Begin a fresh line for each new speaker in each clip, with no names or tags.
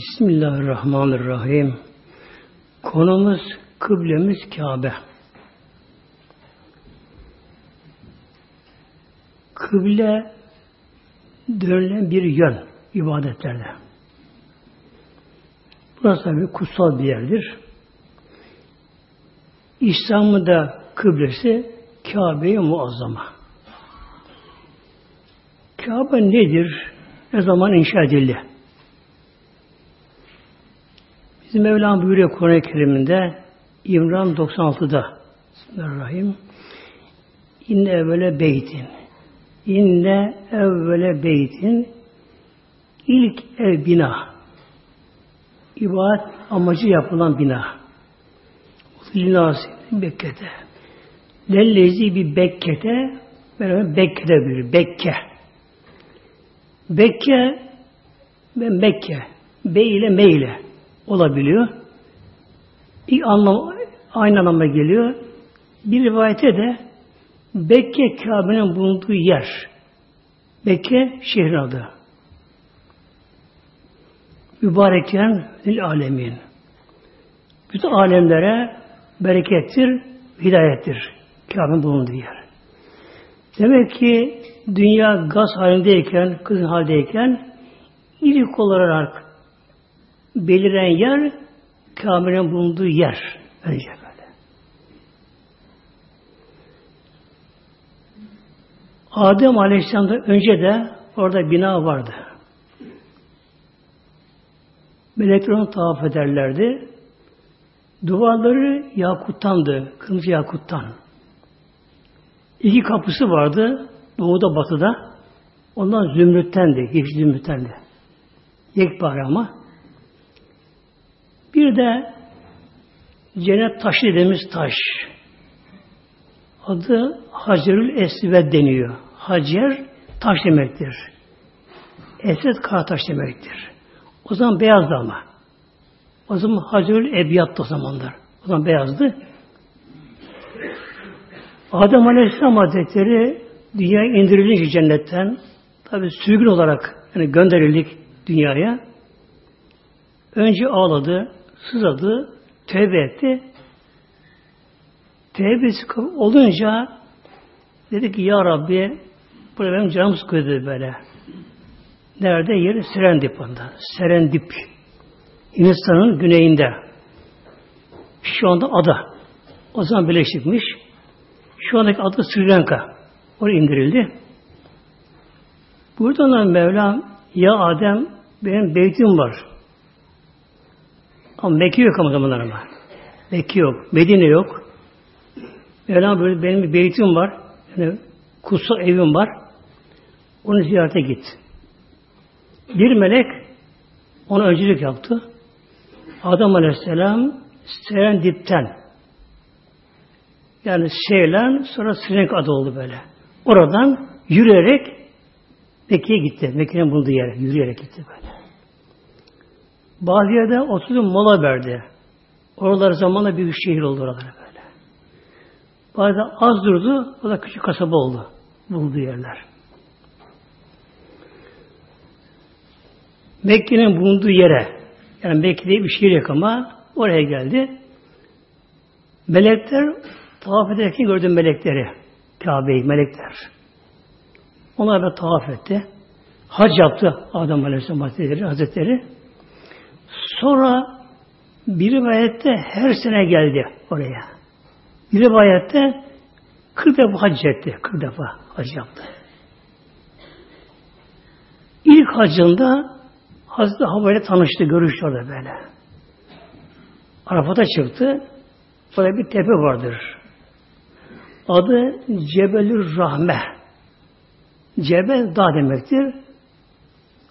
Bismillahirrahmanirrahim. Konumuz kıblemiz Kabe. Kıble dönülen bir yön ibadetlerde. Burası tabi kutsal bir yerdir. İslam'ın da kıblesi Kabe-i Muazzama. Kabe nedir? Ne zaman inşa edildi? Bizim Mevlam buyuruyor Kur'an-ı Kerim'inde İmran 96'da Bismillahirrahmanirrahim. İnne evvele beytin. İnne evvele beytin. İlk ev bina. İbadet amacı yapılan bina. Linasi Bekke'de Lellezi bir Bekke'de böyle Bekke'de bir Bekke. Bekke ve Mekke. Be ile Me ile olabiliyor. İlk anlam, aynı anlamda geliyor. Bir rivayete de Bekke Kabe'nin bulunduğu yer. Bekke şehrin adı. Mübareken lil alemin. Bütün alemlere berekettir, hidayettir. Kabe'nin bulunduğu yer. Demek ki dünya gaz halindeyken, kızın haldeyken ilk olarak beliren yer Kabe'nin bulunduğu yer. Önce böyle. Adem Aleyhisselam'dan önce de orada bina vardı. Melekler onu tavaf ederlerdi. Duvarları yakuttandı. Kırmızı yakuttan. İki kapısı vardı. Doğuda batıda. Ondan zümrüttendi. Yeşil zümrüttendi. Yekpare ama. Bir de cennet taşı dediğimiz taş. Adı Hacerül Esved deniyor. Hacer taş demektir. Esved kara taş demektir. O zaman beyazdı ama. O zaman Hacerül Ebiyat o zamanlar. O zaman beyazdı. Adem Aleyhisselam Hazretleri dünya indirilince cennetten tabi sürgün olarak yani gönderildik dünyaya. Önce ağladı, sızadı, tövbe etti. Tevbesi olunca dedi ki Ya Rabbi burada benim canım sıkıyordu böyle. Nerede? Yeri Serendip onda. Serendip. Hindistan'ın güneyinde. Şu anda ada. O zaman birleşikmiş. Şu andaki adı Sri Lanka. Oraya indirildi. Buradan Mevlam ya Adem benim beytim var. Ama Mekke yok ama zamanlar ama. Mekke yok. Medine yok. Mevlam böyle benim bir beytim var. Yani kutsal evim var. Onu ziyarete git. Bir melek ona öncülük yaptı. Adam Aleyhisselam Serendip'ten yani Seylan sonra Sirenk adı oldu böyle. Oradan yürüyerek Mekke'ye gitti. Mekke'nin bulunduğu yere yürüyerek gitti böyle. Bazı yerde oturup mola verdi. Oralar zamanla büyük şehir oldu oralar böyle. Bazı az durdu, o da küçük kasaba oldu. Bulduğu yerler. Mekke'nin bulunduğu yere, yani Mekke'de bir şehir yok ama oraya geldi. Melekler tavaf ederken gördüm melekleri. Kabe'yi, melekler. Onlar da tavaf etti. Hac yaptı Adem Aleyhisselam Hazretleri. Hazretleri. Sonra bir rivayette her sene geldi oraya. Bir rivayette 40 defa hac etti. 40 defa hac yaptı. İlk hacında Hazreti ile tanıştı, görüştü orada böyle. Arafat'a çıktı. Orada bir tepe vardır. Adı Cebelür Rahme. Cebel dağ demektir.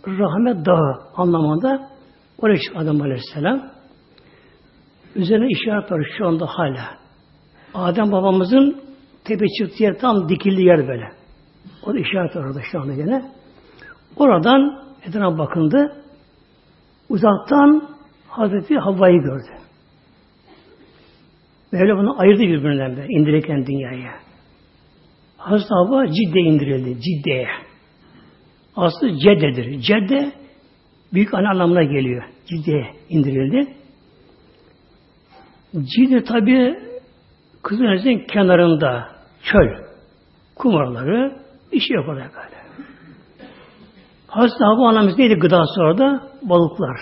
Rahmet dağı anlamında Oraya çıktı Adem Aleyhisselam. Üzerine işaret var şu anda hala. Adem babamızın tepe çıktığı yer tam dikildi yer böyle. O da işaret var orada şu anda gene. Oradan etrafına bakındı. Uzaktan Hazreti Havva'yı gördü. Böyle bunu ayırdı birbirinden böyle indirirken dünyaya. Hazreti Havva Cidde indirildi. Cidde'ye. Aslı Cedde'dir. Cedde büyük anne anlamına geliyor. Cilde indirildi. Cilde tabi Kızıleniz'in kenarında çöl, kumarları bir şey yok orada böyle. Hazreti Havva anamız neydi gıdası orada? Balıklar.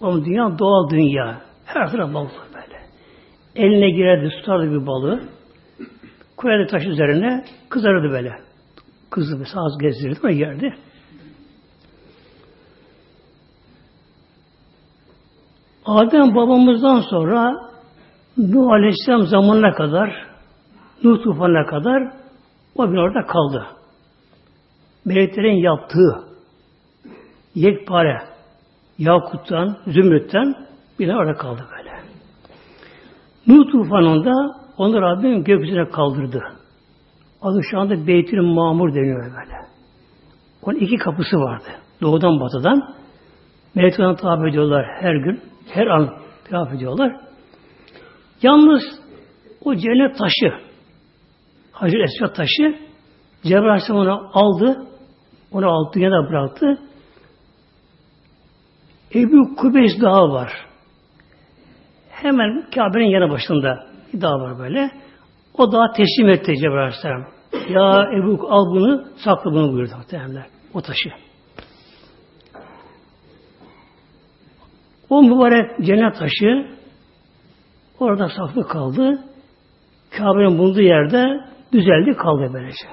Onun dünya doğal dünya. Her taraf balıklar böyle. Eline girerdi, tutardı bir balığı. Koyardı taş üzerine, kızarırdı böyle. Kızı mesela az gezdirirdi ve yerdi. Adem babamızdan sonra Nuh Aleyhisselam zamanına kadar Nuh tufanına kadar o bir orada kaldı. Meleklerin yaptığı yekpare Yakut'tan, Zümrüt'ten bir orada kaldı böyle. Nuh tufanında onu Rabbim gökyüzüne kaldırdı. Adı şu anda Beytül Mamur deniyor böyle. Onun iki kapısı vardı. Doğudan batıdan. Meleklerden tabi ediyorlar her gün. Her an tabi ediyorlar. Yalnız o cennet taşı Hacer Esved taşı Cebrail Aleyhisselam onu aldı. Onu aldı, dünyada bıraktı. Ebu Kubeys Dağı var. Hemen Kabe'nin yanı başında bir dağ var böyle. O dağı teslim etti Cebrail Aleyhisselam. Ya Ebu al bunu, sakla bunu buyurdu muhtemelen. O taşı. O mübarek cennet taşı orada saklı kaldı. Kabe'nin bulunduğu yerde düzeldi kaldı böylece.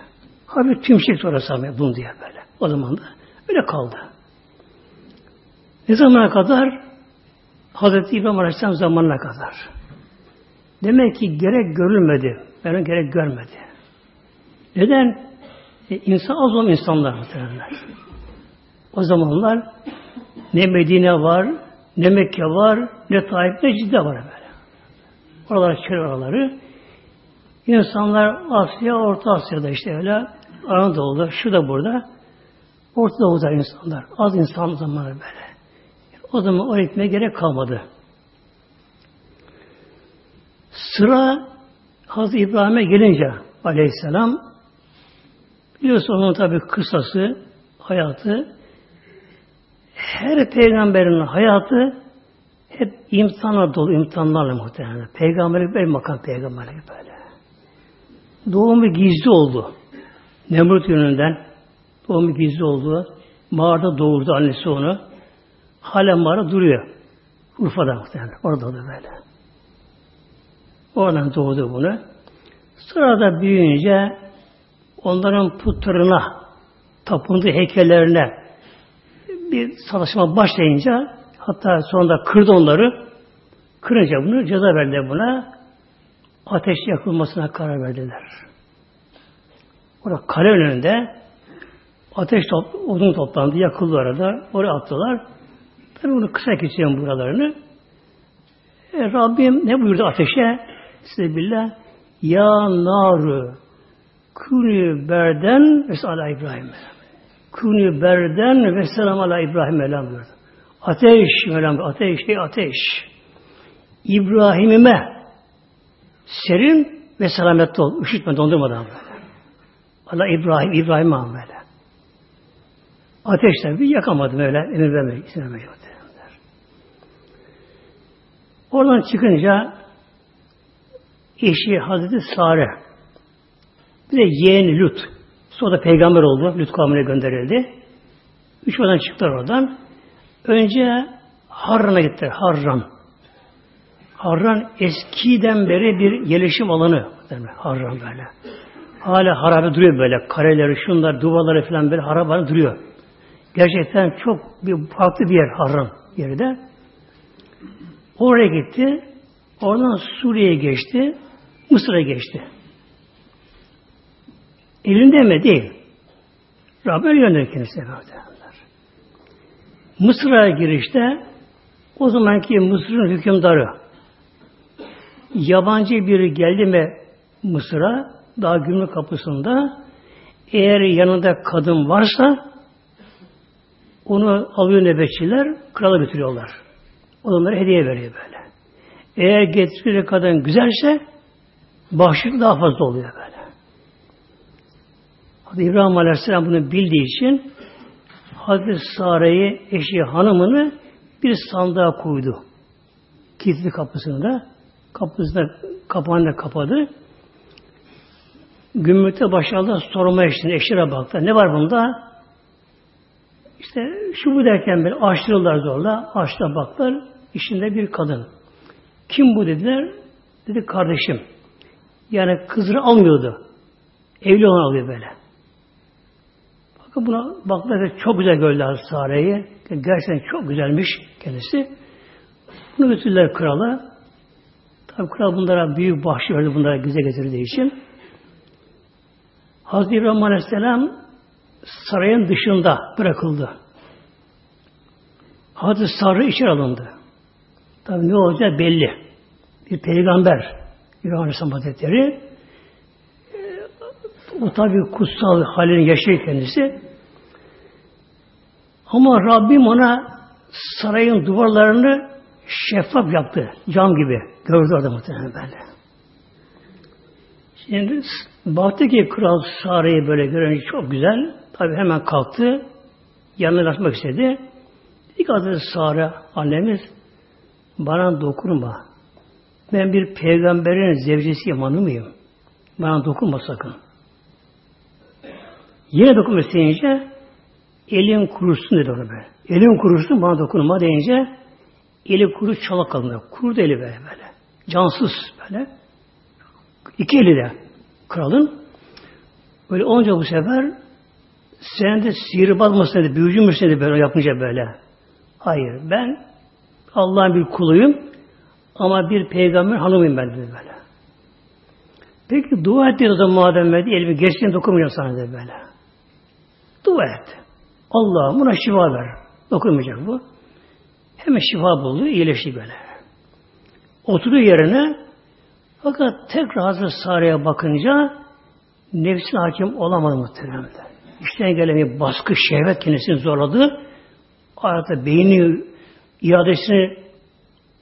Hafif tümşek sonrası bulundu yer böyle. O zaman da öyle kaldı. Ne zamana kadar? Hazreti İbrahim Aleyhisselam zamanına kadar. Demek ki gerek görülmedi. Ben gerek görmedi. Neden? E, insan az olan insanlar muhtemelenler. O zamanlar ne Medine var, ne Mekke var, ne Tayyip, ne Cidde var böyle. Oralar çöl oraları. İnsanlar Asya, Orta Asya'da işte öyle Anadolu'da, şu da burada. Orta Doğu'da insanlar. Az insan zamanı böyle. O zaman o etmeye gerek kalmadı. Sıra Hazreti İbrahim'e gelince aleyhisselam biliyorsun onun tabi kısası, hayatı her peygamberin hayatı hep imtihanla dolu, imtihanlarla muhtemelen. Peygamberlik böyle makam peygamberlik böyle. Doğumu gizli oldu. Nemrut yönünden doğumu gizli oldu. Mağarada doğurdu annesi onu. Halen mağara duruyor. Urfa'da muhtemelen. Orada da böyle. Oradan doğdu bunu. Sırada büyüyünce onların putlarına, tapındığı heykellerine bir savaşma başlayınca hatta sonunda kırdı onları. Kırınca bunu ceza verdi buna. Ateş yakılmasına karar verdiler. Orada kale önünde ateş top, odun toplandı, yakıldı arada. Oraya attılar. Ben bunu kısa geçeceğim buralarını. E, Rabbim ne buyurdu ateşe? Size billah. Ya naru kuni berden ve ala Kuni berden ve selam ala İbrahim Mevlam buyurdu. Ateş Mevlam ateş ey ateş. İbrahim'ime serin ve selametli ol. Üşütme dondurmadan böyle. Allah İbrahim, İbrahim böyle. Ateş tabi yakamadım öyle. Emir vermek, vermek Oradan çıkınca eşi Hazreti Sare bir de yeğeni Lut. Sonra da peygamber oldu. Lut kavmine gönderildi. Üç oradan çıktılar oradan. Önce Harran'a gittiler. Harran. Harran eskiden beri bir yerleşim alanı. Harran böyle. Hala harabe duruyor böyle. Kareleri, şunlar, duvarları falan böyle harabe duruyor. Gerçekten çok bir farklı bir yer Harran yeri de. Oraya gitti. Oradan Suriye'ye geçti. Mısır'a geçti. Elinde mi? Değil. Rabbim gönderir kendisine. Mısır'a girişte o zamanki Mısır'ın hükümdarı yabancı biri geldi mi Mısır'a daha gümrük kapısında eğer yanında kadın varsa onu alıyor nöbetçiler krala götürüyorlar. Onlara hediye veriyor böyle. Eğer getirdikleri kadın güzelse bahşiş daha fazla oluyor böyle. İbrahim Aleyhisselam bunu bildiği için Hazreti Sare'yi, eşi hanımını bir sandığa koydu. Kilitli kapısında. Kapısında kapağını kapadı. Gümrükte başladı sormaya için eşlere baktı. Ne var bunda? İşte şu bu derken böyle açtırırlar zorla. Açtılar baktılar. İçinde bir kadın. Kim bu dediler? Dedi kardeşim. Yani kızını almıyordu. Evli olan alıyor böyle. Buna baktılar çok güzel gördüler Sare'yi. Gerçekten çok güzelmiş kendisi. Bunu götürdüler krala. Tabi kral bunlara büyük bahşiş verdi bunlara güzel getirdiği için. Hazreti İbrahim Aleyhisselam sarayın dışında bırakıldı. Hazreti Sarı içeri alındı. Tabi ne olacak belli. Bir peygamber İbrahim Aleyhisselam Hazretleri o tabi kutsal halini yaşıyor kendisi. Ama Rabbim ona sarayın duvarlarını şeffaf yaptı. Cam gibi. Gördü orada muhtemelen böyle. Şimdi baktı ki kral sarayı böyle görünce çok güzel. Tabi hemen kalktı. Yanına kaçmak istedi. İlk adı Sara annemiz bana dokunma. Ben bir peygamberin zevcesi hanı mıyım? Bana dokunma sakın. Yine dokunma isteyince elin kurusun dedi ona böyle. Elin kurusun bana dokunma deyince eli kuru çalak kaldı. Kurdu eli böyle böyle. Cansız böyle. İki eli de kralın. Böyle olunca bu sefer sen de sihirbaz mısın dedi, büyücü müsün dedi böyle yapınca böyle. Hayır ben Allah'ın bir kuluyum ama bir peygamber hanımıyım ben dedi böyle. Peki dua et dedi o zaman madem dedi, elimi geçtiğini dokunmayacağım sana dedi böyle. Dua et. Allah buna şifa ver. Dokunmayacak bu. Hemen şifa buldu, iyileşti böyle. Oturduğu yerine fakat tekrar Hazreti Sare'ye bakınca nefsine hakim olamadı muhtemelen. İşten gelen bir baskı, şehvet kendisini zorladı. Arada beyni, iadesini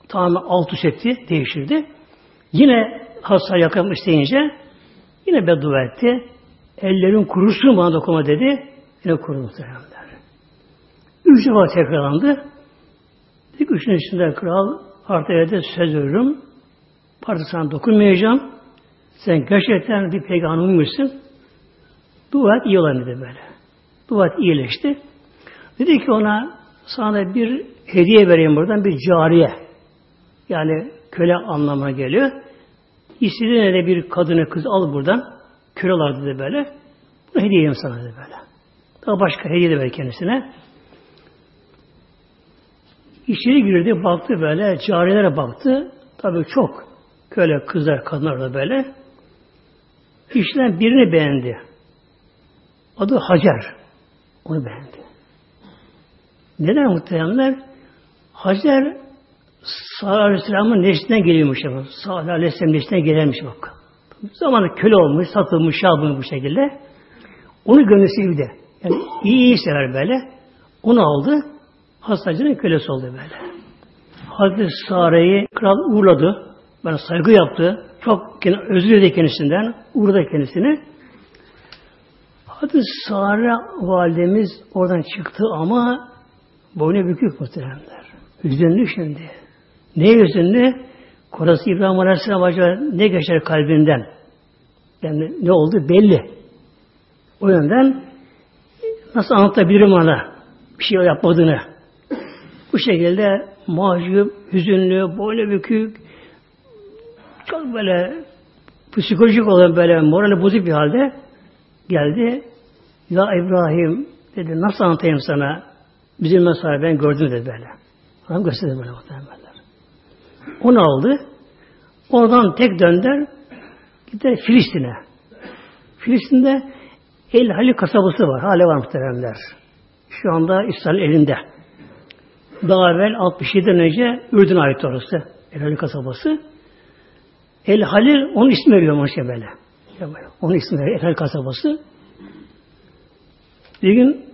tamamen alt üst etti, değiştirdi. Yine hasta yakalamak isteyince yine beddua etti. Ellerin kurusun bana dokunma dedi. Yine kurudu muhtemelen. Üç defa tekrarlandı. Tek üçün içinde kral artık evde söz veriyorum. Artık sana dokunmayacağım. Sen gerçekten bir peygambermişsin. Dua et iyi olan dedi böyle. Dua et iyileşti. Dedi ki ona sana bir hediye vereyim buradan bir cariye. Yani köle anlamına geliyor. İstediğine de bir kadını kız al buradan. Köleler dedi böyle. Bunu hediye sana dedi böyle. Daha başka hediye de ver kendisine. İçeri girdi, baktı böyle, cariyelere baktı. Tabii çok köle kızlar, kadınlar da böyle. İşten birini beğendi. Adı Hacer. Onu beğendi. Neden muhtemelenler? Hacer Salih Aleyhisselam'ın neslinden geliyormuş. Salih Aleyhisselam neslinden gelirmiş bak. Zamanı köle olmuş, satılmış, şey bu şekilde. Onu gönlü sevdi. Yani iyi iyi sever böyle. Onu aldı. Hastacının kölesi oldu böyle. Hazreti Sare'yi kral uğurladı. Bana saygı yaptı. Çok özür diledi kendisinden. Uğurladı kendisini. Hazreti Sare validemiz oradan çıktı ama boynu bükük muhteremler. Üzünlü şimdi. Ne üzünlü? Korası İbrahim Aleyhisselam acaba ne geçer kalbinden? Yani ne oldu belli. O yönden nasıl anlatabilirim ona bir şey yapmadığını. Bu şekilde mahcup, hüzünlü, boynu bükük, çok böyle psikolojik olan böyle morali bozuk bir halde geldi. Ya İbrahim dedi nasıl anlatayım sana bizim mesela ben gördüm dedi böyle. Adam gösterdi böyle muhtemelenler. Onu aldı. Oradan tek dönder gider Filistin'e. Filistin'de El Halil kasabası var. Hala var muhteremler. Şu anda İsrail elinde. Daha evvel 67'den önce Ürdün ait orası. El Halil kasabası. El Halil onun ismi veriyor işte böyle. Onun ismi veriyor. El Halil kasabası. Bir gün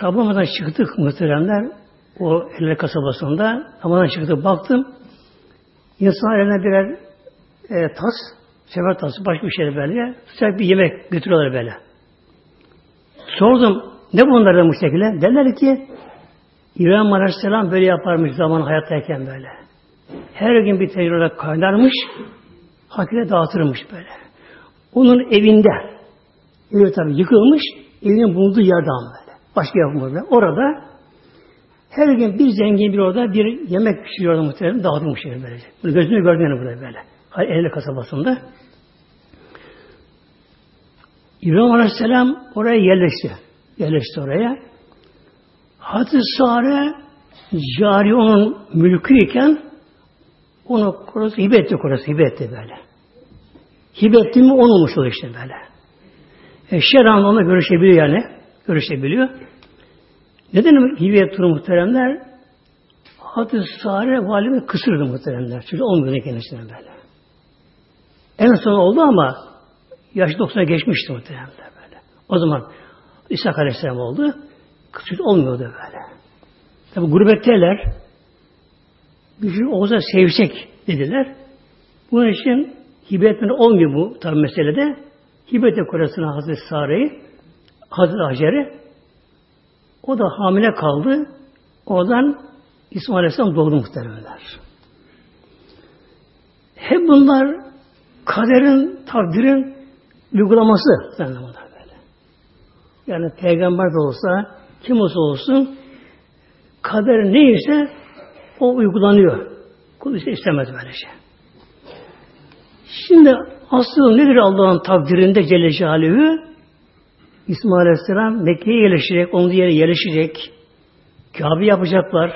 sablamadan çıktık muhteremler o El Halil kasabasında. Amadan çıktık baktım. İnsan eline birer e, tas, sefer tası, başka bir şey böyle. Sıcak bir yemek götürüyorlar böyle. Sordum, ne bunlar bu şekilde? Derler ki, İbrahim Aleyhisselam böyle yaparmış zaman hayattayken böyle. Her gün bir tecrübe kaynarmış, hakire dağıtırmış böyle. Onun evinde, evi tabi yıkılmış, evinin bulunduğu yerden böyle. Başka yapmadı. Orada her gün bir zengin bir orada bir yemek pişiriyordu muhtemelen dağıtmış yani böylece. Bunu gözünü gördüm yani burada böyle. Eyle kasabasında. İbrahim Aleyhisselam oraya yerleşti. Yerleşti oraya. Hazreti Sare cari onun mülküyken onu korası hibe etti korası hibe etti böyle. Hibe etti mi on olmuş oluyor işte böyle. E, Şeran onunla görüşebiliyor yani. Görüşebiliyor. Neden hibe etti muhteremler? Hazreti Sare valime kısırdı muhteremler. Çünkü olmuyordu kendisine böyle. En son oldu ama yaş 90'a geçmişti muhteremler böyle. O zaman İsa Aleyhisselam oldu. Kısır olmuyordu böyle. Tabi gurbetteler bir şey olsa sevsek dediler. Bunun için hibe etmeni olmuyor bu tabi meselede. Hibe etti korasına Hazreti Sare'yi Hazreti Hacer'i o da hamile kaldı. Oradan İsmail Aleyhisselam doğdu muhtemelenler. Hep bunlar kaderin, takdirin uygulaması. Böyle. Yani peygamber de olsa, kim olsa olsun kader neyse o uygulanıyor. Kul ise istemez böylece. Şey. Şimdi asıl nedir Allah'ın takdirinde Celle Celaluhu? İsmail Aleyhisselam Mekke'ye yerleşecek, onun yere yerleşecek. Kabe yapacaklar.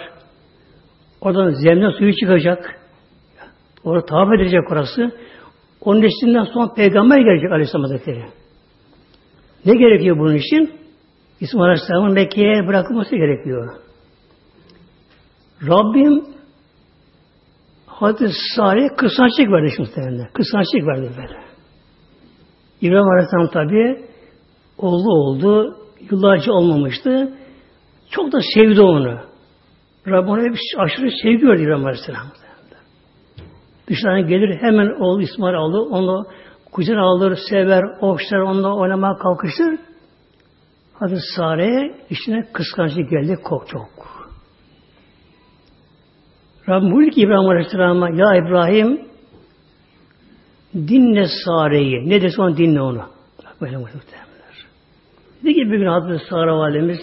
Oradan zemine suyu çıkacak. Orada tavaf edecek orası. Onun neslinden sonra peygamber gelecek Aleyhisselam Hazretleri. Ne gerekiyor bunun için? İsmail Aleyhisselam'ın Mekke'ye bırakılması gerekiyor. Rabbim Hazreti Salih kıskançlık verdi muhtemelen. Kıskançlık verdi böyle. İbrahim Aleyhisselam tabi oğlu oldu. Yıllarca olmamıştı. Çok da sevdi onu. Rabbim ona bir aşırı sevgi verdi İbrahim Aleyhisselam. Dışarıdan gelir hemen oğlu İsmail aldı. Onu kucağına alır, sever, okşar, onunla oynamaya kalkışır. Hazreti Sare'ye içine kıskançlık geldi çok. Rabbim buyurdu ki İbrahim Aleyhisselam'a Ya İbrahim dinle Sare'yi. Ne dese onu dinle onu. Böyle muhtemelenler. Dedi ki bir gün Hazreti Sare Validemiz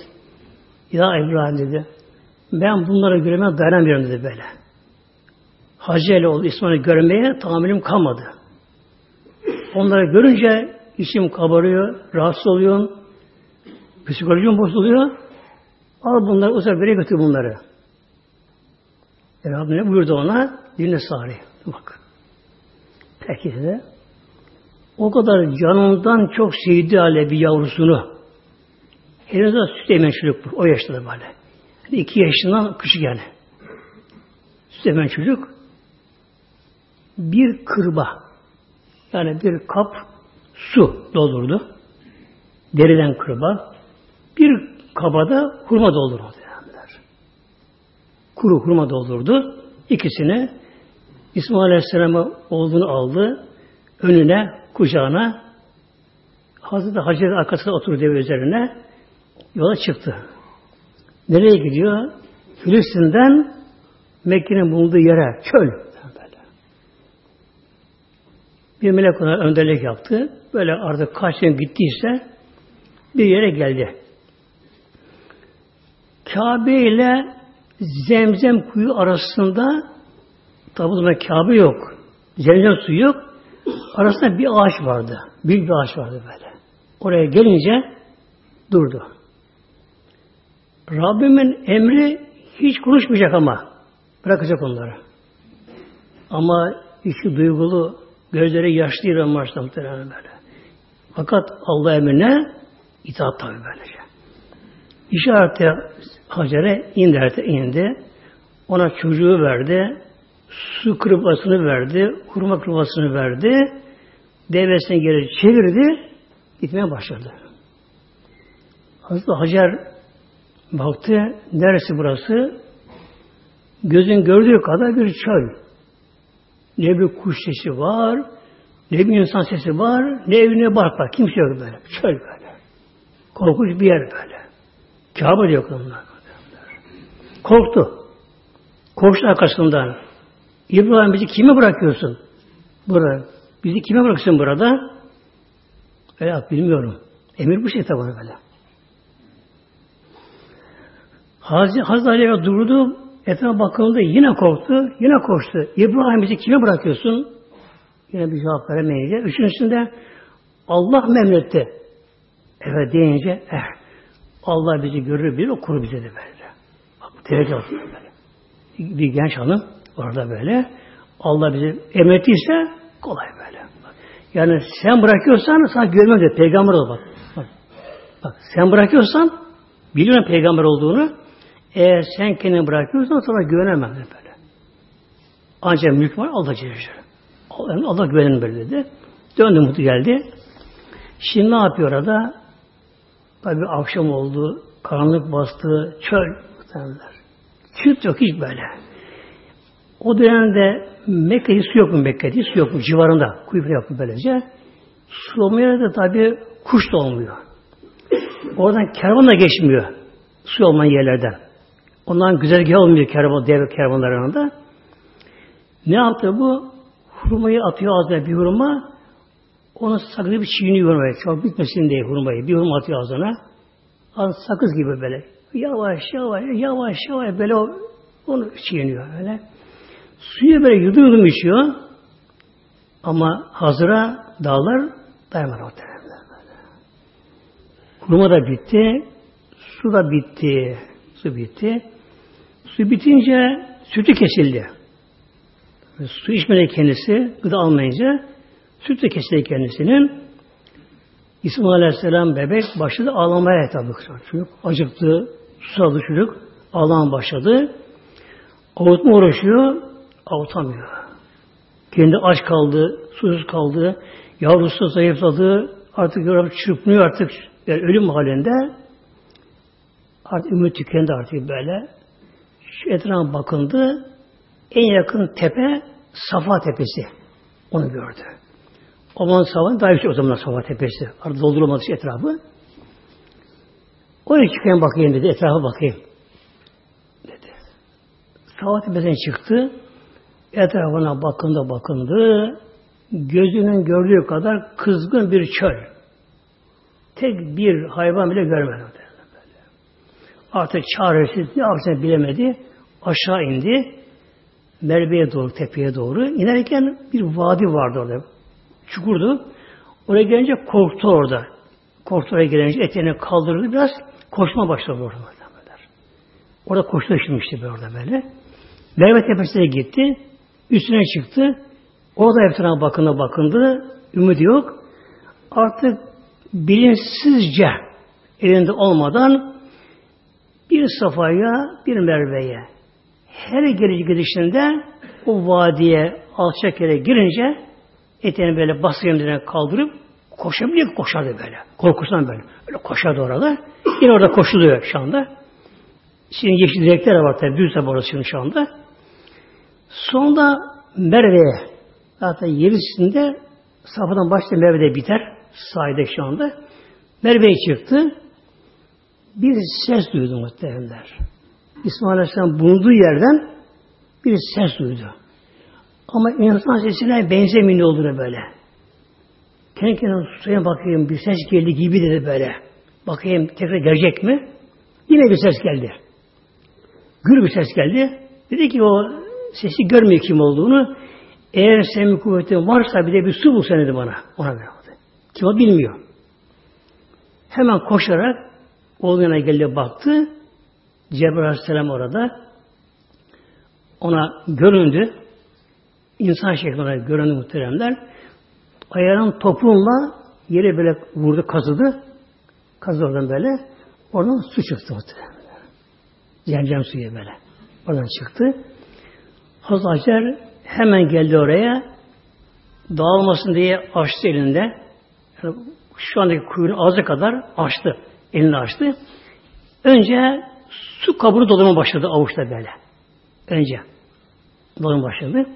Ya İbrahim dedi ben bunlara görmeye dayanamıyorum dedi böyle. Hacı oldu İsmail'i görmeye tahammülüm kalmadı. Onları görünce içim kabarıyor, rahatsız oluyorum, psikolojim bozuluyor. Al bunları uzak bir götür bunları. E Rabbim ne buyurdu ona? Dinle sari. Bak. Peki de o kadar canından çok sevdi hale bir yavrusunu. Henüz daha süt emen çocuk. O yaşta da böyle. Yani iki yaşından küçük yani. Süt emen çocuk bir kırba yani bir kap su doldurdu. Deriden kırba. Bir kabada hurma doldurdu. Kuru hurma doldurdu. İkisini İsmail Aleyhisselam'a olduğunu aldı. Önüne, kucağına Hazreti Hacer arkasında oturdu dev üzerine yola çıktı. Nereye gidiyor? Filistin'den Mekke'nin bulunduğu yere, çöl. Bir melek ona önderlik yaptı. Böyle artık kaç gün gittiyse bir yere geldi. Kabe ile Zemzem kuyu arasında tabi Kabe yok. Zemzem suyu yok. Arasında bir ağaç vardı. Büyük bir ağaç vardı böyle. Oraya gelince durdu. Rabbimin emri hiç konuşmayacak ama. Bırakacak onları. Ama içi duygulu, gözleri yaşlı İran başta muhtemelen böyle. Fakat Allah emrine itaat tabi böylece. İşarete Hacer'e indi, indi. Ona çocuğu verdi. Su kırpasını verdi. Kurma kırpasını verdi. Devesini geri çevirdi. Gitmeye başladı. Hazreti Hacer baktı. Neresi burası? Gözün gördüğü kadar bir çöl. Ne bir kuş sesi var, ne bir insan sesi var, ne evine bark var. Kimse yok böyle. Çöl böyle. Korkunç bir yer böyle. Kabe yok onlar. Korktu. Koştu arkasından. İbrahim bizi kime bırakıyorsun? Burada. Bizi kime bırakıyorsun burada? Öyle bilmiyorum. Emir bu şey tabi böyle. Hazreti, Hazreti durdu. Etrafa bakıldı. Yine korktu. Yine koştu. İbrahim bizi kime bırakıyorsun? Yine bir cevap veremeyince. Üçüncüsünde Allah memletti. Evet deyince eh, Allah bizi görür bilir, okur bize de böyle. Bak tehlike olsun böyle. Bir genç hanım orada böyle. Allah bizi emrettiyse kolay böyle. Yani sen bırakıyorsan sana görmem de peygamber ol bak. bak. Bak sen bırakıyorsan biliyorum peygamber olduğunu. Eğer sen kendini bırakıyorsan sana güvenemem böyle. Ancak mülk var Allah Celle Allah, Allah güvenin böyle dedi. Döndü mutlu geldi. Şimdi ne yapıyor orada? Tabi akşam oldu, karanlık bastı, çöl. Süt yok hiç böyle. O dönemde Mekke'de su yok mu Mekke'de? Su yok mu? Civarında. Kuyu yok mu böylece? Su olmaya da tabi kuş da olmuyor. Oradan kervan da geçmiyor. Su olmayan yerlerden. Ondan güzergah olmuyor kervan, dev kervanlarında. Ne yaptı bu? Hurmayı atıyor ağzına bir hurma. Onu sakız bir çiğniyor böyle. Çok bitmesin diye hurmayı. Bir hurma atıyor ağzına. Az sakız gibi böyle. Yavaş yavaş yavaş yavaş böyle onu çiğniyor böyle. Suyu böyle yudum yudum içiyor. Ama hazıra dağlar dayanmadı böyle. Hurma da bitti. Su da bitti. Su bitti. Su bitince sütü kesildi. Su içmedi kendisi, gıda almayınca süt de kesildi kendisinin. İsmail Aleyhisselam bebek başladı ağlamaya tabi. Çocuk acıktı, susadı çocuk, ağlamaya başladı. Avutma uğraşıyor, avutamıyor. Kendi aç kaldı, susuz kaldı, yavrusu zayıfladı, artık çırpınıyor artık yani ölüm halinde. Artık ümit tükendi artık böyle. Şu etrafa bakındı, en yakın tepe Safa Tepesi. Onu gördü. Aman Safa daha yüksek o zaman Safa Tepesi. Arada doldurulmadı etrafı. Oraya çıkayım bakayım dedi. Etrafa bakayım. Dedi. Safa Tepesi'ne çıktı. Etrafına bakındı bakındı. Gözünün gördüğü kadar kızgın bir çöl. Tek bir hayvan bile görmedi. Artık çaresiz ne yapacağını bilemedi. Aşağı indi. Merve'ye doğru, tepeye doğru. inerken bir vadi vardı orada. Çukurdu. Oraya gelince korktu orada. Korktu oraya gelince etlerini kaldırdı biraz. Koşma başladı orada. Orada koştu şimdi böyle orada böyle. Merve tepesine gitti. Üstüne çıktı. Orada etrafına bakındı bakındı. Ümidi yok. Artık bilinçsizce elinde olmadan bir safaya bir merveye her geliş gidişinde o vadiye alçak yere girince etini böyle bası yerine kaldırıp koşabiliyor koşardı böyle. Korkusundan böyle. Öyle koşardı orada. Yine orada koşuluyor şu anda. Şimdi yeşil direkler var tabi. Düz tabi orası şu anda. Sonunda Merve'ye zaten yerisinde Safa'dan başta Merve'de biter. Sahide şu anda. Merve'ye çıktı. Bir ses duydu muhtemelenler. İsmail Aleyhisselam bulunduğu yerden bir ses duydu. Ama insan sesine benzemiyor olduğunu böyle. Kendi kendine suya bakayım bir ses geldi gibi dedi böyle. Bakayım tekrar gelecek mi? Yine bir ses geldi. Gür bir ses geldi. Dedi ki o sesi görmüyor kim olduğunu. Eğer senin kuvvetin varsa bir de bir su bul sen dedi bana. Ona verdi. Kim o bilmiyor. Hemen koşarak oğluna geldi baktı. Cebrail Aleyhisselam orada. Ona göründü. İnsan şeklinde göründü muhteremler. Ayağının topuğunla yere böyle vurdu, kazıdı. Kazıdı oradan böyle. Oradan su çıktı muhteremler. Zemzem suyu böyle. Oradan çıktı. Hazreti hemen geldi oraya. Dağılmasın diye açtı elinde. Yani şu andaki kuyruğun ağzı kadar açtı. Elini açtı. Önce Su kabını doldurma başladı avuçta böyle. Önce doldurma başladı.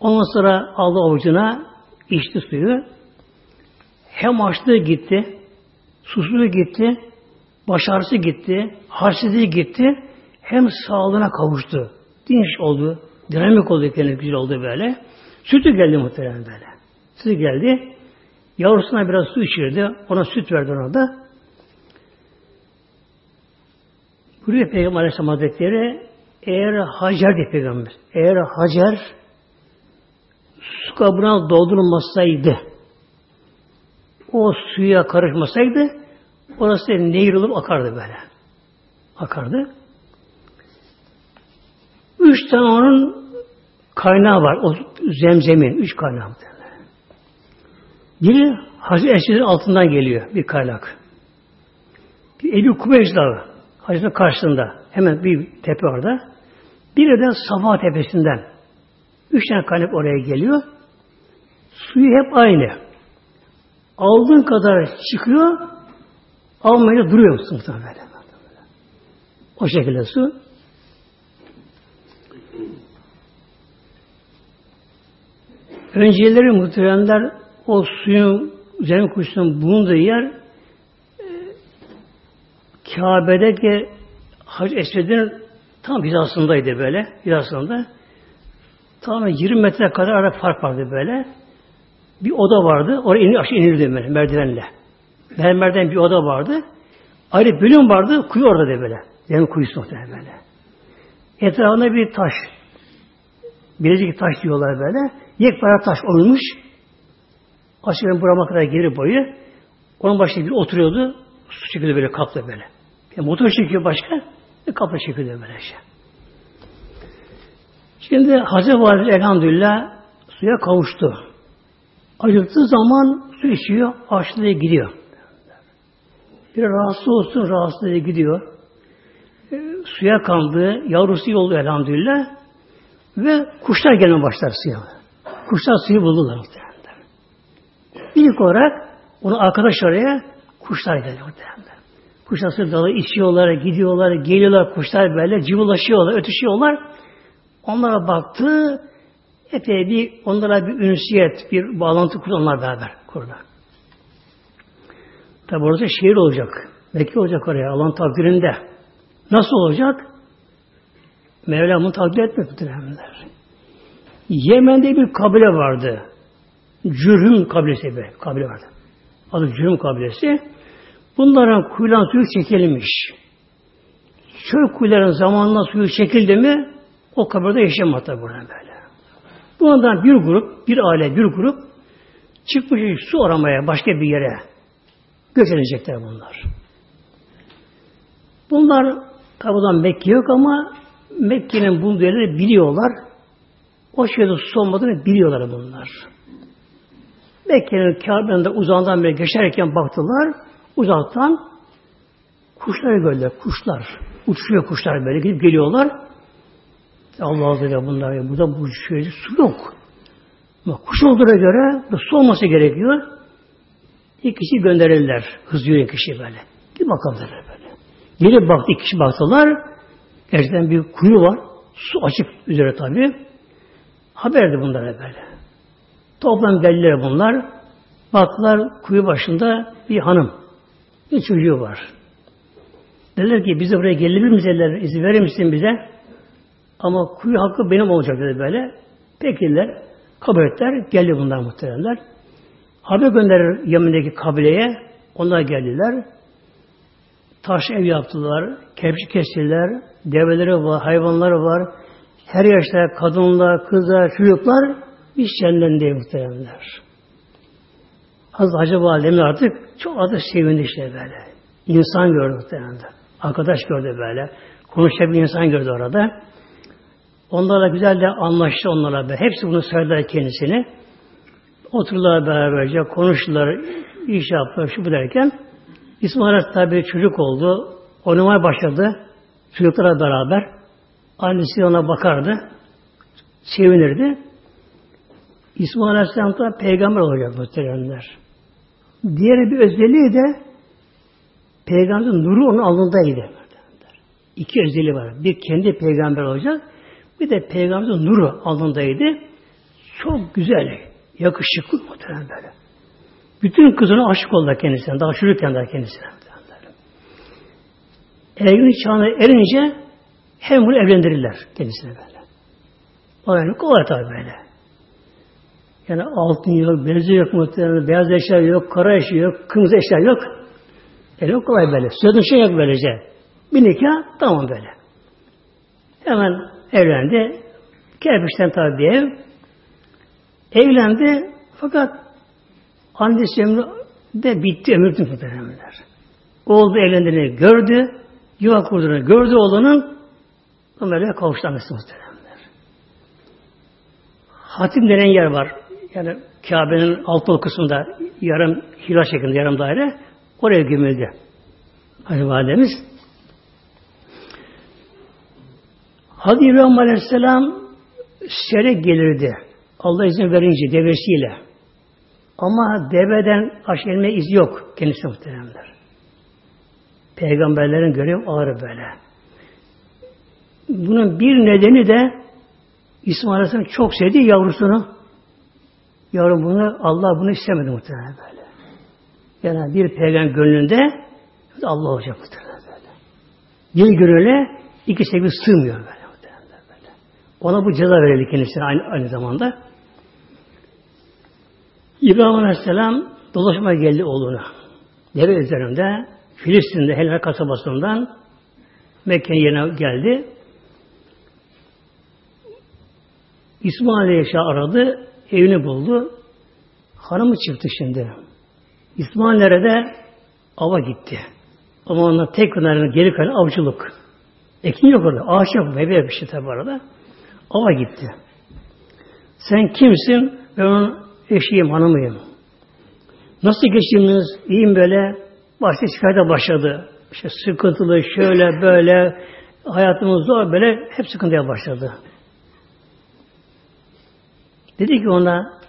Ondan sonra aldı avucuna içti suyu. Hem açlığı gitti, susuzluğu gitti, baş gitti, halsizliği gitti. hem sağlığına kavuştu. Dinç oldu. Dinamik oldu kendisi güzel oldu böyle. Sütü geldi muhtemelen böyle. Sütü geldi. Yavrusuna biraz su içirdi. Ona süt verdi ona da. Buraya Peygamber Aleyhisselam Hazretleri eğer Hacer diye Peygamber eğer Hacer su kabına doldurulmasaydı o suya karışmasaydı orası nehir olup akardı böyle. Akardı. Üç tane onun kaynağı var. O zemzemin. Üç kaynağı. Biri Hazreti Esir'in altından geliyor bir kaynak. Bir Ebu Kubeş Dağı. Hazretin karşısında. Hemen bir tepe orada. Biri de Safa Tepesi'nden. Üç tane kaynak oraya geliyor. Suyu hep aynı. Aldığın kadar çıkıyor, almayınca duruyor musun. O şekilde su. Önceleri muhteremler o suyun üzerine kuşunun bulunduğu yer Kabe'deki Hac Esved'in tam hizasındaydı böyle. Hizasında. Tam 20 metre kadar ara fark vardı böyle. Bir oda vardı. Oraya in, aşağı inirdi merdivenle. Mermerden bir oda vardı. Ayrı bölüm vardı. Kuyu orada da böyle. Zemin kuyusu muhtemelen böyle. Etrafında bir taş. Bilecik taş diyorlar böyle. Yekpare taş olmuş. Aşağı burama kadar geri boyu. Onun başında bir oturuyordu. Su çıkıyordu böyle kapla böyle. Yani motor çekiyor başka. Bir kapla çekiyordu böyle şey. Şimdi Hazreti Valide elhamdülillah suya kavuştu. Acıktığı zaman su içiyor, açlığa gidiyor. Bir rahatsız olsun, rahatsızlığa gidiyor. E, suya kandı, yavrusu oldu elhamdülillah. Ve kuşlar gelmeye başlar suya. Kuşlar suyu buldular muhtemelen. İlk olarak onu arkadaş araya kuşlar geliyor muhtemelen. Kuşlar suyu dalı içiyorlar, gidiyorlar, geliyorlar kuşlar böyle cıvılaşıyorlar, ötüşüyorlar. Onlara baktı, epey bir onlara bir ünsiyet, bir bağlantı kurdu onlar beraber kurdu. Tabi orası şehir olacak. Mekke olacak oraya Allah'ın takdirinde. Nasıl olacak? Mevla bunu takdir etmek muhtemelenler. Yemen'de bir kabile vardı. Cürhüm kabilesi bir kabile vardı. Adı Cürhüm kabilesi. Bunların kuyulan suyu çekilmiş. Çöl kuyuların zamanla suyu çekildi mi o kabirde yaşamadı burada böyle. Bundan bir grup, bir aile, bir grup çıkmış su aramaya başka bir yere göç edecekler bunlar. Bunlar tabi Mekke yok ama Mekke'nin bulunduğu yerleri biliyorlar. O şeyde su olmadığını biliyorlar bunlar. Mekke'nin Kabe'nin uzağından beri geçerken baktılar. Uzaktan kuşları gördüler. Kuşlar. Uçuyor kuşlar böyle gidip geliyorlar. Allah Azze bunlar ya. Burada bu şöyle su yok. Ama kuş olduğuna göre su olması gerekiyor. İki kişi gönderirler. Hızlı yürüyen kişi böyle. Bir bakalım böyle. Gelip baktı, iki kişi baktılar. Gerçekten bir kuyu var. Su açık üzere tabi. Haberdi bunlara böyle. Toplam geldiler bunlar. Baktılar kuyu başında bir hanım. Bir çocuğu var. Dediler ki bize buraya gelebilir miyiz? Dediler, izin verir misin bize? Ama kuyu hakkı benim olacak dedi böyle. Pekiller, kabul ettiler. Geldi bunlar muhtemelenler. Haber gönderir Yemen'deki kabileye. Onlar geldiler. Taş ev yaptılar. Kerpiç kestiler. Develeri var, hayvanları var. Her yaşta kadınlar, kızlar, çocuklar bir şenlendi muhtemelenler. Hazreti Hacı Validemiz artık çok adı sevindi işte böyle. İnsan gördü muhtemelen. Arkadaş gördü böyle. Konuşabilen insan gördü orada. Onlarla güzel de anlaştı onlarla beraber. Hepsi bunu söylediler kendisini. Oturdular beraberce, konuştular, iş yaptılar, şu bu derken İsmail tabi çocuk oldu. Oynamaya başladı. Çocuklara beraber. Annesi ona bakardı. Sevinirdi. İsmail Aleyhisselam da peygamber olacak muhteremler. Diğer bir özelliği de peygamberin nuru onun alnındaydı. İki özelliği var. Bir kendi peygamber olacak. Bir de peygamberin nuru alnındaydı. Çok güzel, yakışıklı muhtemelen böyle. Bütün kızına aşık oldu kendisine. Daha çocukken daha kendisine. Ergenlik çağına erince Hem bunu evlendirirler kendisine böyle. O yani kolay tabi böyle. Yani altın yok, bezi yok muhtemelen, beyaz eşya yok, kara eşya yok, kırmızı eşya yok. Yani kolay böyle. Sözün şey yok böylece. Bir nikah tamam böyle. Hemen evlendi. Kerpiçten tabi bir ev. Evlendi fakat annesi ömrü de bitti ömür muhtemelenler. Oğlu evlendiğini gördü, yuva kurduğunu gördü oğlunun Ömer'e kavuşlanması muhtemelenler. Hatim denen yer var. Yani Kabe'nin alt kısmında yarım hilal şeklinde yarım daire oraya gömüldü. Hani validemiz Hadi İbrahim Aleyhisselam sere gelirdi. Allah izin verince devesiyle. Ama deveden aşağı iz yok kendisi muhteremler. Peygamberlerin görev ağır böyle. Bunun bir nedeni de İsmail çok sevdiği yavrusunu. Yavrum bunu Allah bunu istemedi muhtemelen böyle. Yani bir peygamber gönlünde Allah olacak muhtemelen böyle. Bir gönüle iki sevgi sığmıyor böyle. böyle. Ona bu ceza verildi kendisine aynı, aynı zamanda. İbrahim Aleyhisselam dolaşma geldi oğluna. Deve üzerinde Filistin'de Helal kasabasından Mekke'nin yerine geldi. İsmail Aleyhisselam aradı, evini buldu. Hanımı çıktı şimdi. İsmail nerede? Ava gitti. Ama ondan tek kenarına geri kalan avcılık. Ekin yok orada. Ağaç yok. Bebe bir şey tabi arada. Ava gitti. Sen kimsin? Ben onun eşiyim, hanımıyım. Nasıl geçtiğimiz? İyiyim böyle. Başta şikayete başladı. İşte sıkıntılı, şöyle böyle, hayatımız zor böyle, hep sıkıntıya başladı. Dedi ki ona,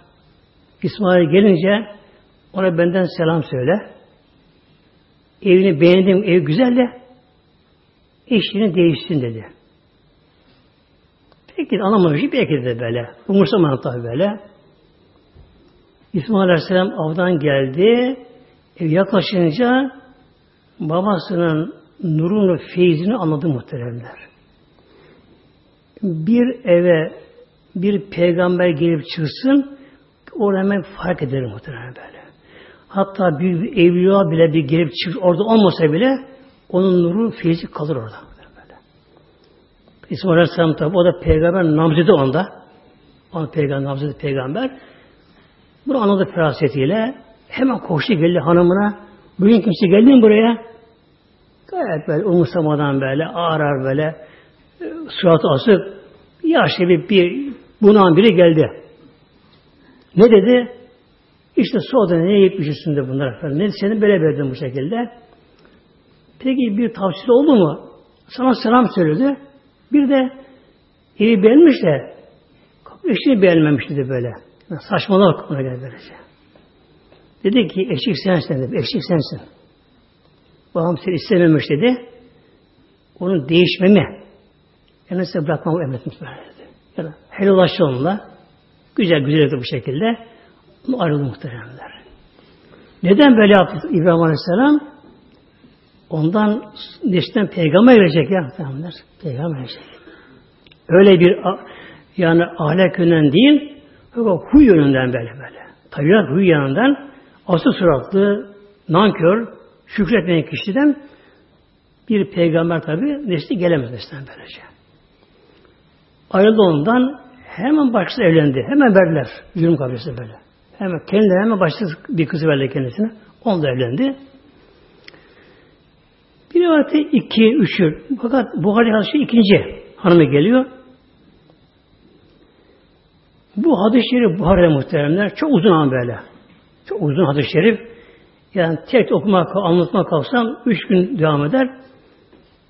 İsmail gelince ona benden selam söyle. Evini beğendim, ev güzel de eşini değişsin dedi. Peki anlamamış, peki de böyle. Umursamadı tabi böyle. İsmail Aleyhisselam avdan geldi. Ev yaklaşınca babasının nurunu, feyzini anladı muhteremler. Bir eve bir peygamber gelip çıksın orada hemen fark eder muhterem böyle. Hatta bir, bir evliya bile bir gelip çık orada olmasa bile onun nuru feyzi kalır orada. İsmail Aleyhisselam tabi o da peygamber namzede onda. O peygamber namzede peygamber. Bunu anladı ferasetiyle. Hemen koştu geldi hanımına. Bugün kimse geldi mi buraya? Gayet böyle umursamadan böyle ağır böyle e, suratı asık yaşlı bir, bir bunan biri geldi. Ne dedi? İşte soğuda ne yiyip üstünde bunlar efendim. Ne seni böyle verdim bu şekilde. Peki bir tavsiye oldu mu? Sana selam söyledi. Bir de evi beğenmiş de eşini beğenmemiş dedi böyle. Saçmalık buna geldi böylece. Dedi ki eşik sensin dedi. Eşik sensin. Babam seni istememiş dedi. Onun değişmemi yani size bırakmamı emretmiş böyle dedi. Yani helallaştı onunla. Güzel güzel bu şekilde. Onu ayrıldı muhteremler. Neden böyle yaptı İbrahim Aleyhisselam? Ondan neşten peygamber verecek ya muhteremler. Peygamber verecek. Öyle bir yani ahlak yönünden değil, huy yönünden böyle böyle. Tabiat huy yönünden asıl suratlı, nankör, şükretmeyen kişiden bir peygamber tabi nesli gelemez neslinden böylece. Ayrıldı ondan hemen başkası evlendi. Hemen verdiler. Yürüm kabilesi böyle. Hemen kendi hemen başkası bir kızı verdi kendisine. Onunla evlendi. Bir rivayette iki, üçü. Fakat Buhari hadisi ikinci hanımı geliyor. Bu hadis-i şerif Buhari'de muhteremler. Çok uzun ama böyle. Çok uzun hadis-i şerif. Yani tek okumak, anlatmak kalksam üç gün devam eder.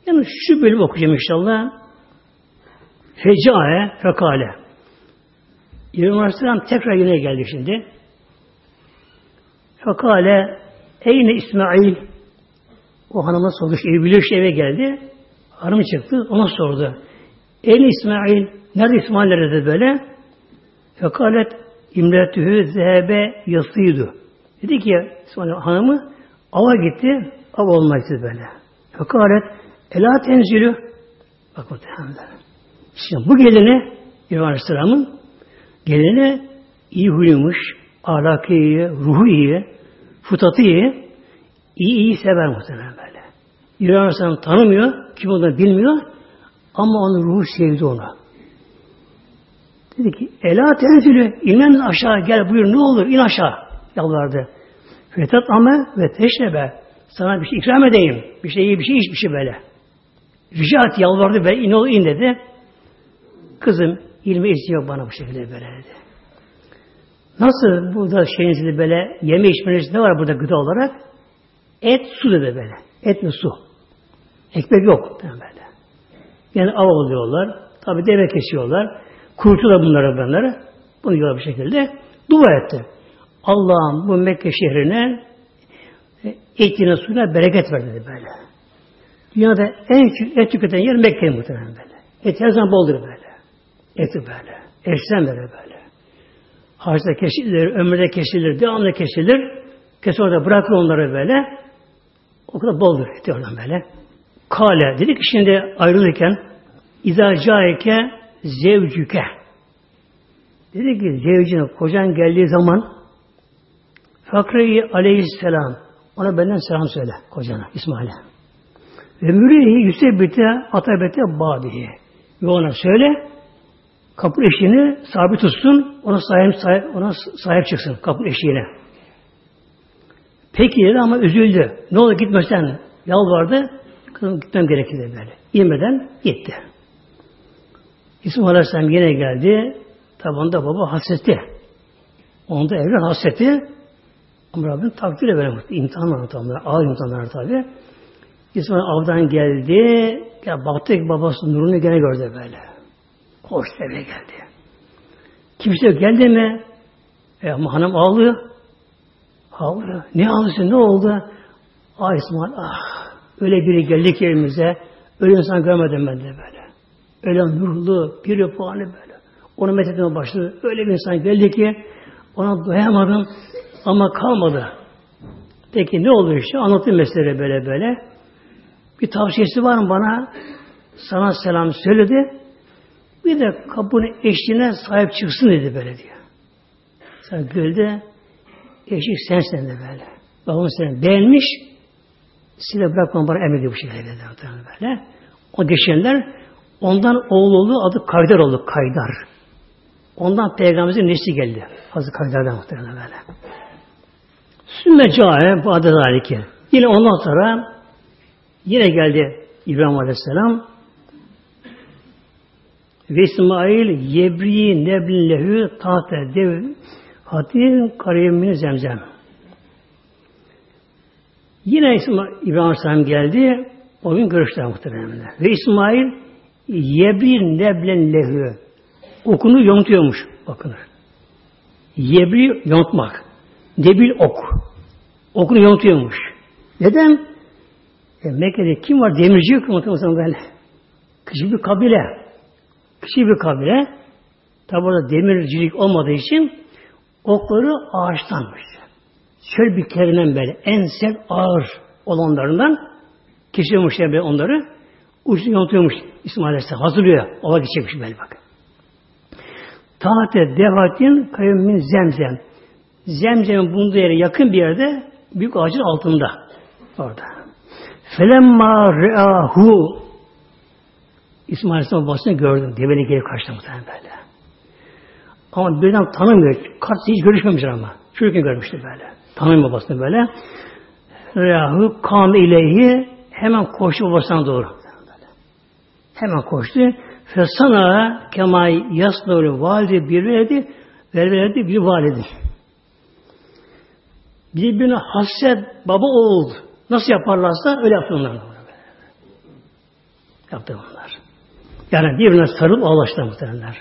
Yani şu bölüm okuyacağım inşallah. Fecae, fekale. İbrahim Aleyhisselam tekrar yine geldi şimdi. Fekale, eyne İsmail? O hanıma sordu. Evi biliyor işte eve geldi. Hanım çıktı. Ona sordu. Eyne İsmail? Nerede İsmail nerede böyle? Fekalet imretühü zehebe yasıydı. Dedi ki İsmail hanımı ava gitti. Av olmak böyle. Fekalet ela tenzilü Bak muhtemelen. Şimdi bu gelini İbrahim Aleyhisselam'ın gelini iyi huyluymuş, ahlakı iyi, ruhu iyi, fıtatı iyi, iyi iyi sever muhtemelen böyle. İbrahim Aleyhisselam tanımıyor, kim olduğunu bilmiyor ama onun ruhu sevdi onu. Dedi ki, Ela tenzülü, inmemiz aşağı gel buyur ne olur in aşağı yalvardı. Fetat ama ve teşrebe sana bir şey ikram edeyim. Bir şey iyi bir şey iç bir şey böyle. Rica et yalvardı ve in ol in dedi. Kızım ilmi istiyor bana bu şekilde böyle. Nasıl burada şeyinizde böyle yeme içmeniz ne var burada gıda olarak? Et, su dedi böyle. Et ve su. Ekmek yok. Böyle. Yani av oluyorlar. Tabi deve kesiyorlar. Kurutuyorlar bunları bunları. Bunu yiyorlar bir şekilde. Dua etti. Allah'ım bu Mekke şehrine etine suyuna bereket ver dedi böyle. Dünyada en et tüketen yer Mekke muhtemelen böyle. Et her zaman boldur böyle. Eti böyle. Eşten böyle böyle. Harçta kesilir, ömürde kesilir, devamlı kesilir. Kesin orada bırakır onları böyle. O kadar boldur eti oradan böyle. Kale dedi ki şimdi ayrılırken caike zevcüke dedi ki zevcine kocan geldiği zaman Fakri aleyhisselam ona benden selam söyle kocana İsmail'e. Ve mürihi yüsebbite atabete badihi. Ve ona söyle kapı eşiğini sabit tutsun ona sahip, sahip, ona sahip çıksın kapı eşiğine. Peki dedi ama üzüldü. Ne oldu gitmesen yalvardı. Kızım gitmem gerekirdi böyle. İnmeden gitti. İsmail Aleyhisselam yine geldi. Tabanda baba hasreti. Onda evren hasreti. Ama Rabbim takdir böyle imtihan imtihanlar, ağır imtihanlar tabi. İsmail avdan geldi. Ya baktı ki babası nurunu gene gördü böyle. Koştu eve geldi. Kimse yok. Geldi mi? E ama hanım ağlıyor. Ağlıyor. Ne ağlıyorsun? Ne oldu? Ah İsmail ah. Öyle biri geldi ki evimize. Öyle insan görmedim ben de böyle. Öyle nurlu, bir puanı böyle. Onu methetmeye başladı. Öyle bir insan geldi ki ona doyamadım ama kalmadı. Peki ne oluyor işte? Anlatayım mesele böyle böyle. Bir tavsiyesi var mı bana? Sana selam söyledi. Bir de kapının eşliğine sahip çıksın dedi böyle diyor. Sen güldü. Eşik sensin de böyle. Babam seni beğenmiş. Sile bırakmam bana emrediyor bu şekilde böyle. O geçenler ondan oğul oldu adı Kaydar oldu. Kaydar. Ondan peygamberimizin nesli geldi. Hazreti Kaydar'dan muhtemelen böyle. Sümme cahe ba'de zalike. Yine ondan sonra yine geldi İbrahim Aleyhisselam ve İsmail yebri neblehü tahte dev hatin kariyemini zemzem. Yine İsmail, İbrahim Aleyhisselam geldi. O gün görüşler muhtemelen. Ve İsmail yebri neblen lehü okunu yontuyormuş. Bakın. Yebri yontmak. Debil ok. Okunu yontuyormuş. Neden? E, Mekke'de kim var? Demirci yok mu? Böyle. Küçük bir kabile. Küçük bir kabile. Tabi orada demircilik olmadığı için okları ağaçtanmış. Şöyle bir kerinden böyle en sert ağır olanlarından kesiyormuş böyle onları. Ucunu yontuyormuş İsmail Aleyhisselam. Hazırlıyor. Ova geçecekmiş böyle bak. Tahte devatin kayımmin zemzem. Zemzem'in bulunduğu yere yakın bir yerde büyük ağacın altında. Orada. Felemma re'ahu İsmail Aleyhisselam babasını gördüm. Develi geri kaçtı muhtemelen böyle. Ama birden tanımıyor. Kart hiç görüşmemişler ama. Çocukken görmüştü böyle. Tanımıyor babasını böyle. Re'ahu kam ileyhi hemen koştu babasına doğru. Hemen koştu. Fesana kemay yasnul valide bir verdi verdi bir validi. Birbirine hasret baba oğul nasıl yaparlarsa öyle yapıyorlar. Yaptı bunlar. Yani birbirine sarılıp ağlaştılar muhtemelenler.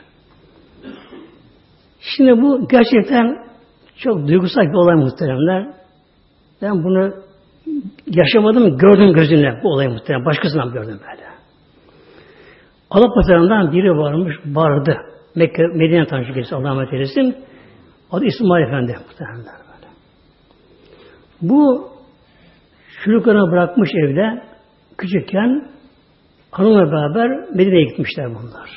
Şimdi bu gerçekten çok duygusal bir olay muhteremler. Ben bunu yaşamadım, gördüm gözümle bu olayı muhterem. Başkasından gördüm böyle. Allah pazarından biri varmış, vardı. Mekke, Medine tanrıcı birisi Allah eylesin. Adı İsmail Efendi muhtemelen böyle. Bu çocuklarını bırakmış evde küçükken hanımla beraber Medine'ye gitmişler bunlar.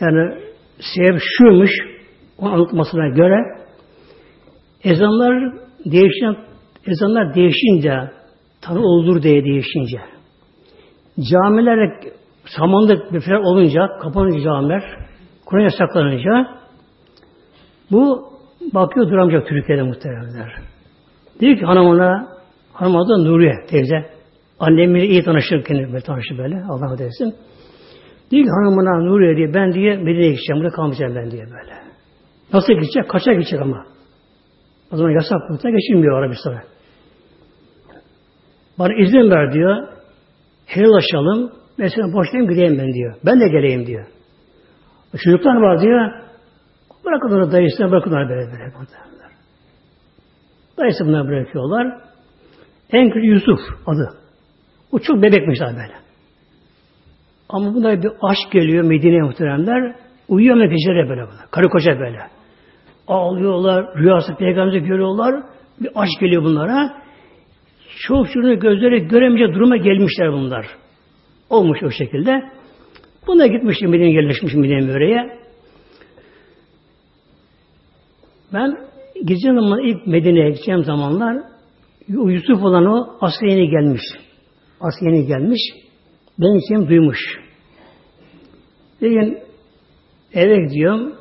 Yani sebep şuymuş, o anlatmasına göre ezanlar değişen ezanlar değişince tanı olur diye değişince camiler samanlık bir falan olunca kapanınca camiler Kur'an yasaklanınca bu bakıyor duramayacak Türkiye'de muhteremler. Diyor ki hanımına hanım adı Nuriye teyze. Annemle iyi tanışırken böyle tanıştı böyle. Allah desin. Diyor ki hanımına Nuriye diye ben diye Medine'ye gideceğim. Burada kalmayacağım ben diye böyle. Nasıl gidecek? Kaça gidecek ama? O zaman yasak burada geçilmiyor Arabistan'a. Bana izin ver diyor. Helallaşalım. Mesela boşlayayım gideyim ben diyor. Ben de geleyim diyor. Çocuklar var diyor. Bırakın onu dayısına bırakın onu böyle böyle. Dayısı bunları bırakıyorlar. En küçük Yusuf adı. O çok bebekmişler böyle. Ama buna bir aşk geliyor Medine'ye muhteremler. Uyuyor geceleri böyle buna. Karı koca böyle. Ağlıyorlar, rüyası peygamberi görüyorlar. Bir aşk geliyor bunlara. Çok şunu gözleri göremeyecek duruma gelmişler bunlar. Olmuş o şekilde. Buna gitmiş Medine'ye yerleşmiş Medine'ye böreğe. Ben gideceğim zaman ilk Medine'ye gideceğim zamanlar Yusuf olan o Asya yeni gelmiş. Asya yeni gelmiş. Ben için duymuş. Bir gün eve gidiyorum.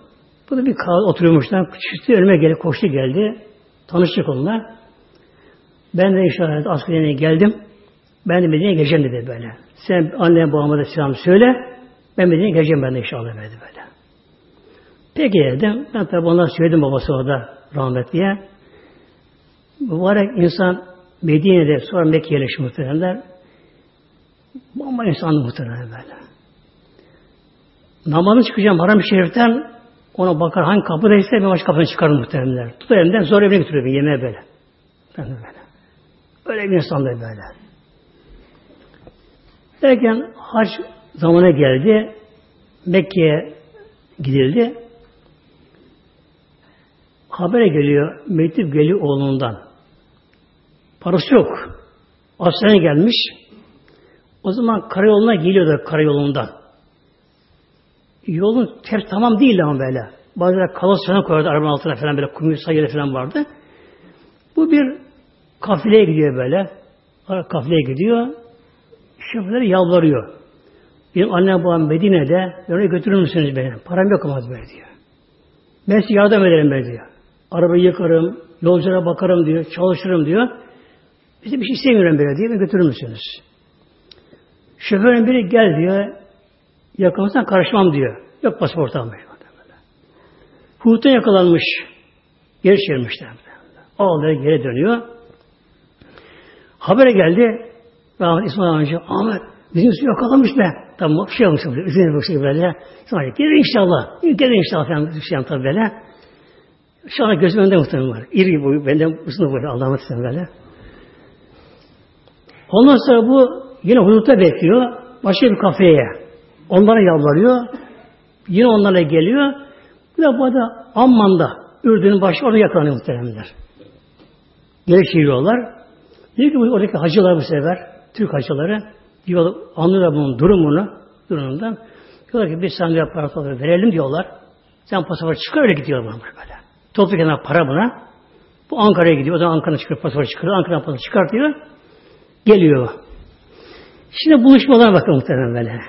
Bu da bir kahve oturuyormuşlar. Çıktı önüme geldi, koştu geldi. Tanıştık onunla. Ben de inşallah askerine geldim. Ben de Medine'ye geleceğim dedi böyle. Sen annene babama da selam söyle. Ben Medine'ye geleceğim ben de inşallah dedi böyle. Peki dedim. Ben tabi ona söyledim babası orada rahmetliye. Mübarek insan Medine'de sonra Mekke'ye yerleşmiş muhtemelenler. Bomba insandı muhtemelen böyle. Namazı çıkacağım haram şeriften ona bakar hangi kapıdaysa bir başka kapıdan çıkarım muhtemelenler. Tutar elimden zor evine götürüyor yemeğe böyle. Ben de böyle. Öyle bir insandı böyle. Derken hac zamanı geldi. Mekke'ye gidildi. Habere geliyor, mektup geliyor oğlundan. Parası yok. Asya'ya gelmiş. O zaman karayoluna geliyordu karayolundan. Yolun ters tamam değil ama böyle. Bazıları kalas falan koyardı arabanın altına falan böyle kum sayılı falan vardı. Bu bir kafileye gidiyor böyle. Kafileye gidiyor. Şoförleri yalvarıyor. Benim annem babam Medine'de oraya götürür müsünüz beni? Param yok ama böyle diyor. Ben size yardım ederim ben diyor. Arabayı yıkarım, yolculara bakarım diyor, çalışırım diyor. Bize bir şey istemiyorum böyle diye, götürür müsünüz? Şoförün biri gel diyor, yakalasan karışmam diyor. Yok pasaport almış. Hut'a yakalanmış. Geri çevirmişler. Ağlıyor, geri dönüyor. Habere geldi. Rahmet İsmail amca, Ahmet bizim su yakalamış be. Tamam, bir şey olmuş. Üzerine bakıyor böyle. Sonra gelir inşallah. Gelir inşallah falan. Bir şey tabii böyle. Şu an gözüm önünde muhtemelen var. İri boyu, benden uzun boyu Allah'ım böyle. Ondan sonra bu yine hudutta bekliyor. Başka bir kafeye. Onlara yalvarıyor. Yine onlara geliyor. Bu defa da Amman'da Ürdün'ün başı orada yakalanıyor muhteremler. Geri çeviriyorlar. Diyor ki oradaki hacılar bu sefer, Türk hacıları, diyor, anlıyorlar bunun durumunu, durumundan. Diyorlar ki biz sana diyor, para verelim diyorlar. Sen pasaport çıkar öyle gidiyor buna böyle. Toplu kenara para buna. Bu Ankara'ya gidiyor. O zaman Ankara'dan çıkıyor, pasaport çıkarıyor. Ankara'dan pasaport çıkartıyor. Geliyor. Şimdi buluşmalara bakın muhtemelen böyle.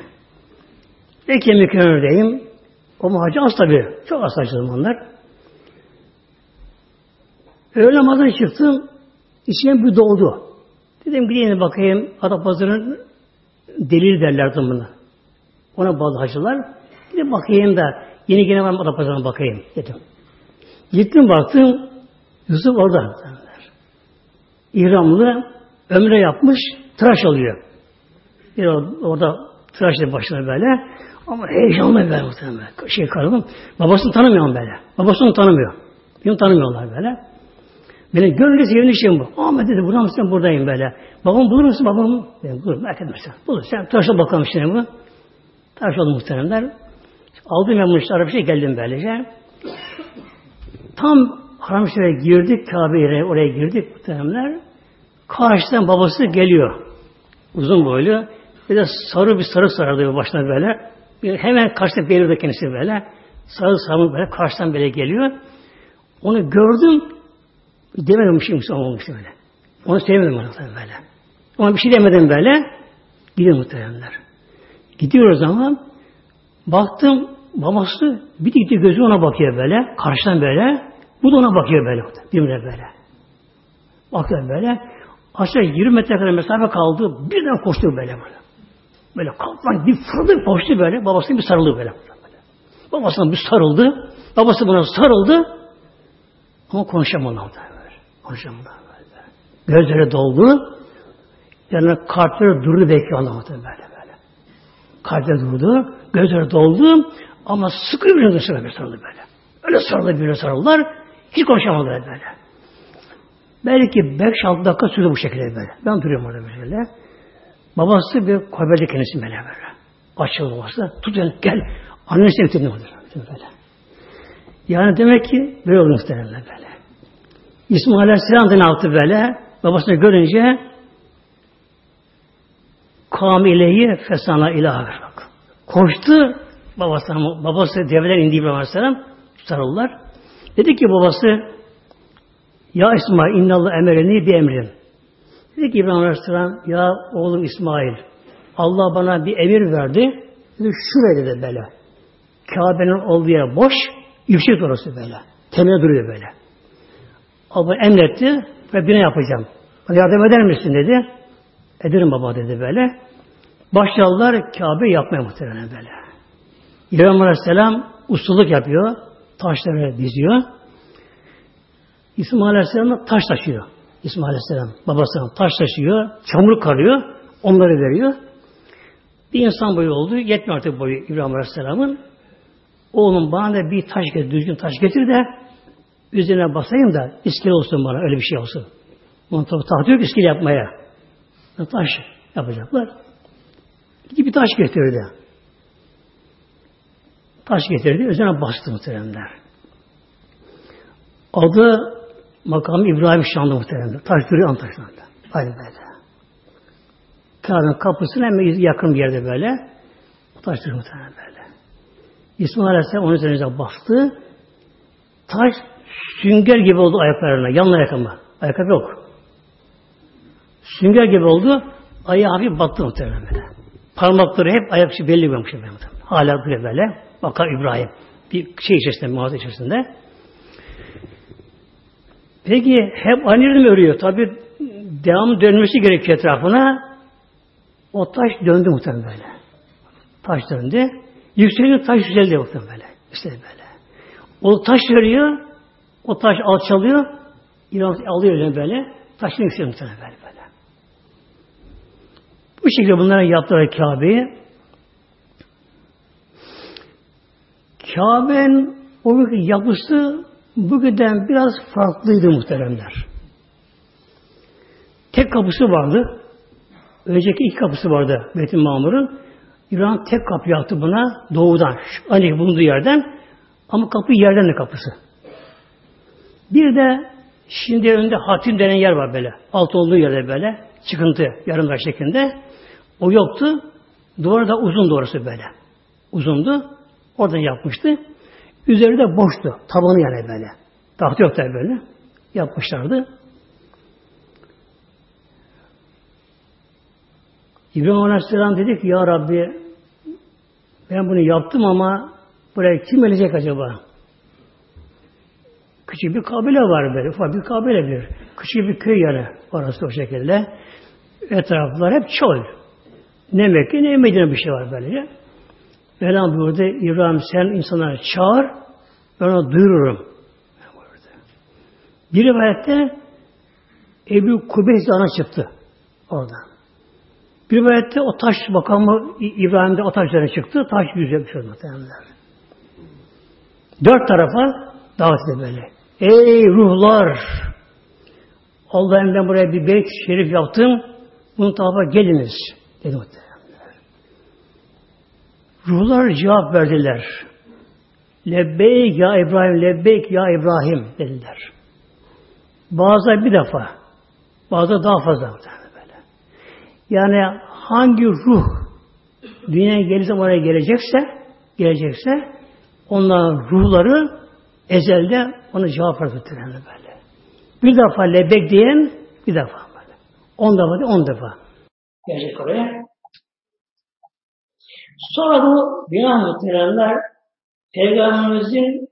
Mekke mükemmerdeyim. O muhacir az tabi. Çok az hacı zamanlar. Öğle namazına çıktım. İçime bir doldu. Dedim gideyim bakayım Adapazarı'nın delil derlerdi buna. Ona bağlı hacılar. Gidip bakayım da yeni gene var mı Adapazarı'na bakayım dedim. Gittim baktım Yusuf orada. İhramlı ömre yapmış tıraş alıyor. Bir orada tıraş başına böyle. Ama heyecanlı böyle muhtemelen. Şey karım. Babasını tanımıyor böyle. Babasını tanımıyor. Beni tanımıyorlar böyle. Benim gönlü sevinişim bu. Ahmet dedi buradan mısın buradayım böyle. Babam bulur musun babamı? Ben bulurum merak etme sen. Bulur. Sen tıraşla bakalım şimdi bu. Tıraş oldu muhteremler. Aldım ben bunu işte araba şey geldim böylece. Tam haram girdik Kabe'ye oraya girdik muhteremler. Karşıdan babası geliyor. Uzun boylu. Bir de sarı bir sarı sarıldı başına böyle. Bir hemen karşısında belirdi kendisi böyle. Sarı sarı böyle karşıdan böyle geliyor. Onu gördüm. Demedim bir şey olmuştu böyle. Onu sevmedim böyle. Ona bir şey demedim böyle. Gidiyor muhtemelenler. Gidiyoruz ama baktım babası bir gitti gözü ona bakıyor böyle. Karşıdan böyle. Bu da ona bakıyor böyle. Birbirine böyle. Bakıyor böyle. Aşağı 20 metre kadar mesafe kaldı. Birden koştu böyle böyle. Böyle kalkmak bir fırladı koştu böyle. Babasına bir sarıldı böyle. Babasına bir sarıldı. Babası buna sarıldı. Ama konuşamadı. Konuşamadı. Gözleri doldu. Yani kalpleri durdu bekliyor Allah'tan böyle böyle. Kalpleri durdu. Gözleri doldu. Ama sıkı bir sarıldı böyle. Öyle sarıldı böyle sarıldılar. Hiç konuşamadılar böyle. Belki 5-6 dakika sürdü bu şekilde böyle. Ben duruyorum orada böyle. Babası bir koybede kendisi böyle böyle. Açıldı babası. Tut yani gel. Annesi getirdi böyle. Yani demek ki böyle oldu muhtemelen böyle. İsmail Aleyhisselam da ne yaptı böyle? Babasını görünce kam ileyi fesana ilaha Koştu babası, babası develer indi İbrahim Aleyhisselam sarıldılar. Dedi ki babası ya İsmail innallah emereni bir emrin. Dedi ki İbrahim Aleyhisselam ya oğlum İsmail Allah bana bir emir verdi. Dedi şuraya dedi böyle. Kabe'nin olduğu yer boş, yüksek orası böyle. Temel duruyor böyle. Allah emretti ve bina yapacağım. Bana yardım eder misin dedi. Ederim baba dedi böyle. Başladılar Kabe yapmaya muhtemelen böyle. İbrahim Aleyhisselam usuluk yapıyor. Taşları diziyor. İsmail Aleyhisselam da taş taşıyor. İsmail Aleyhisselam babasına taş taşıyor. Çamur karıyor. Onları veriyor. Bir insan boyu oldu. Yetmiyor artık boyu İbrahim Aleyhisselam'ın. Oğlum bana da bir taş getir, düzgün taş getir de üzerine basayım da iskele olsun bana. Öyle bir şey olsun. Bunu tabi tahtı yok iskele yapmaya. Taş yapacaklar. Bir taş getirdi. Taş getirdi. Üzerine bastı muhteremler. Adı makam İbrahim Şanlı muhteremler. Taş duruyor Antaşlar'da. Aynı böyle. Kabe'nin kapısına hemen yakın bir yerde böyle. Taş duruyor muhteremler böyle. İsmail Aleyhisselam onun üzerine bastı. Taş sünger gibi oldu ayaklarına. Yanına ayakkabı. Ayakkabı yok. Sünger gibi oldu. Ayağı hafif battı muhtemelen böyle. Parmakları hep ayak belli görmüş. Hala böyle böyle. Bakar İbrahim. Bir şey içerisinde, mağaza içerisinde. Peki hep aynı mi örüyor? Tabi devam dönmesi gerekiyor etrafına. O taş döndü muhtemelen böyle. Taş döndü. Yükseliyor taş yükseldi muhtemelen böyle. İşte böyle. O taş veriyor. O taş alçalıyor. İran alıyor öyle böyle. Taşını yükseliyor muhtemelen böyle, böyle. Bu şekilde bunlara yaptılar Kabe'yi. Kabe'nin o günkü yapısı bugünden biraz farklıydı muhteremler. Tek kapısı vardı. Önceki iki kapısı vardı Beytül Mamur'un. İbrahim tek kapı yaptı buna doğudan. Hani bulunduğu yerden. Ama kapı yerden de kapısı. Bir de şimdi önünde hatim denen yer var böyle. Alt olduğu yerde böyle. Çıkıntı yarımda şeklinde. O yoktu. Duvarı da uzun doğrusu böyle. Uzundu. Oradan yapmıştı. Üzeri de boştu. Tabanı yani böyle. Tahtı yok tabi böyle. Yapmışlardı. İbrahim Aleyhisselam dedi ki Ya Rabbi ben bunu yaptım ama buraya kim gelecek acaba? Küçük bir kabile var böyle. Ufak bir kabile bir. Küçük bir köy yani. Orası o şekilde. Etraflar hep çöl. Ne Mekke ne Medine bir şey var böylece. Mevlam buyurdu, İbrahim sen insanları çağır, ben onu duyururum. Bir rivayette Ebu Kubeys ana çıktı oradan. Bir rivayette o taş makamı İbrahim'de o taş üzerine çıktı. Taş yüzüyor bir şey muhtemelenler. Dört tarafa davet edildi böyle. Ey ruhlar! Allah'ım ben buraya bir beyt şerif yaptım. Bunun tarafa geliniz. Dedi muhtemelen. Ruhlar cevap verdiler. Lebbeyk ya İbrahim, lebbeyk ya İbrahim dediler. Bazı bir defa, bazı daha fazla böyle. Yani hangi ruh dünyaya gelirse oraya gelecekse gelecekse onların ruhları ezelde ona cevap verir böyle. Bir defa lebek diyen bir defa böyle. On defa değil, on defa. Gelecek oraya. Sonra bu bina muhteremler Peygamberimizin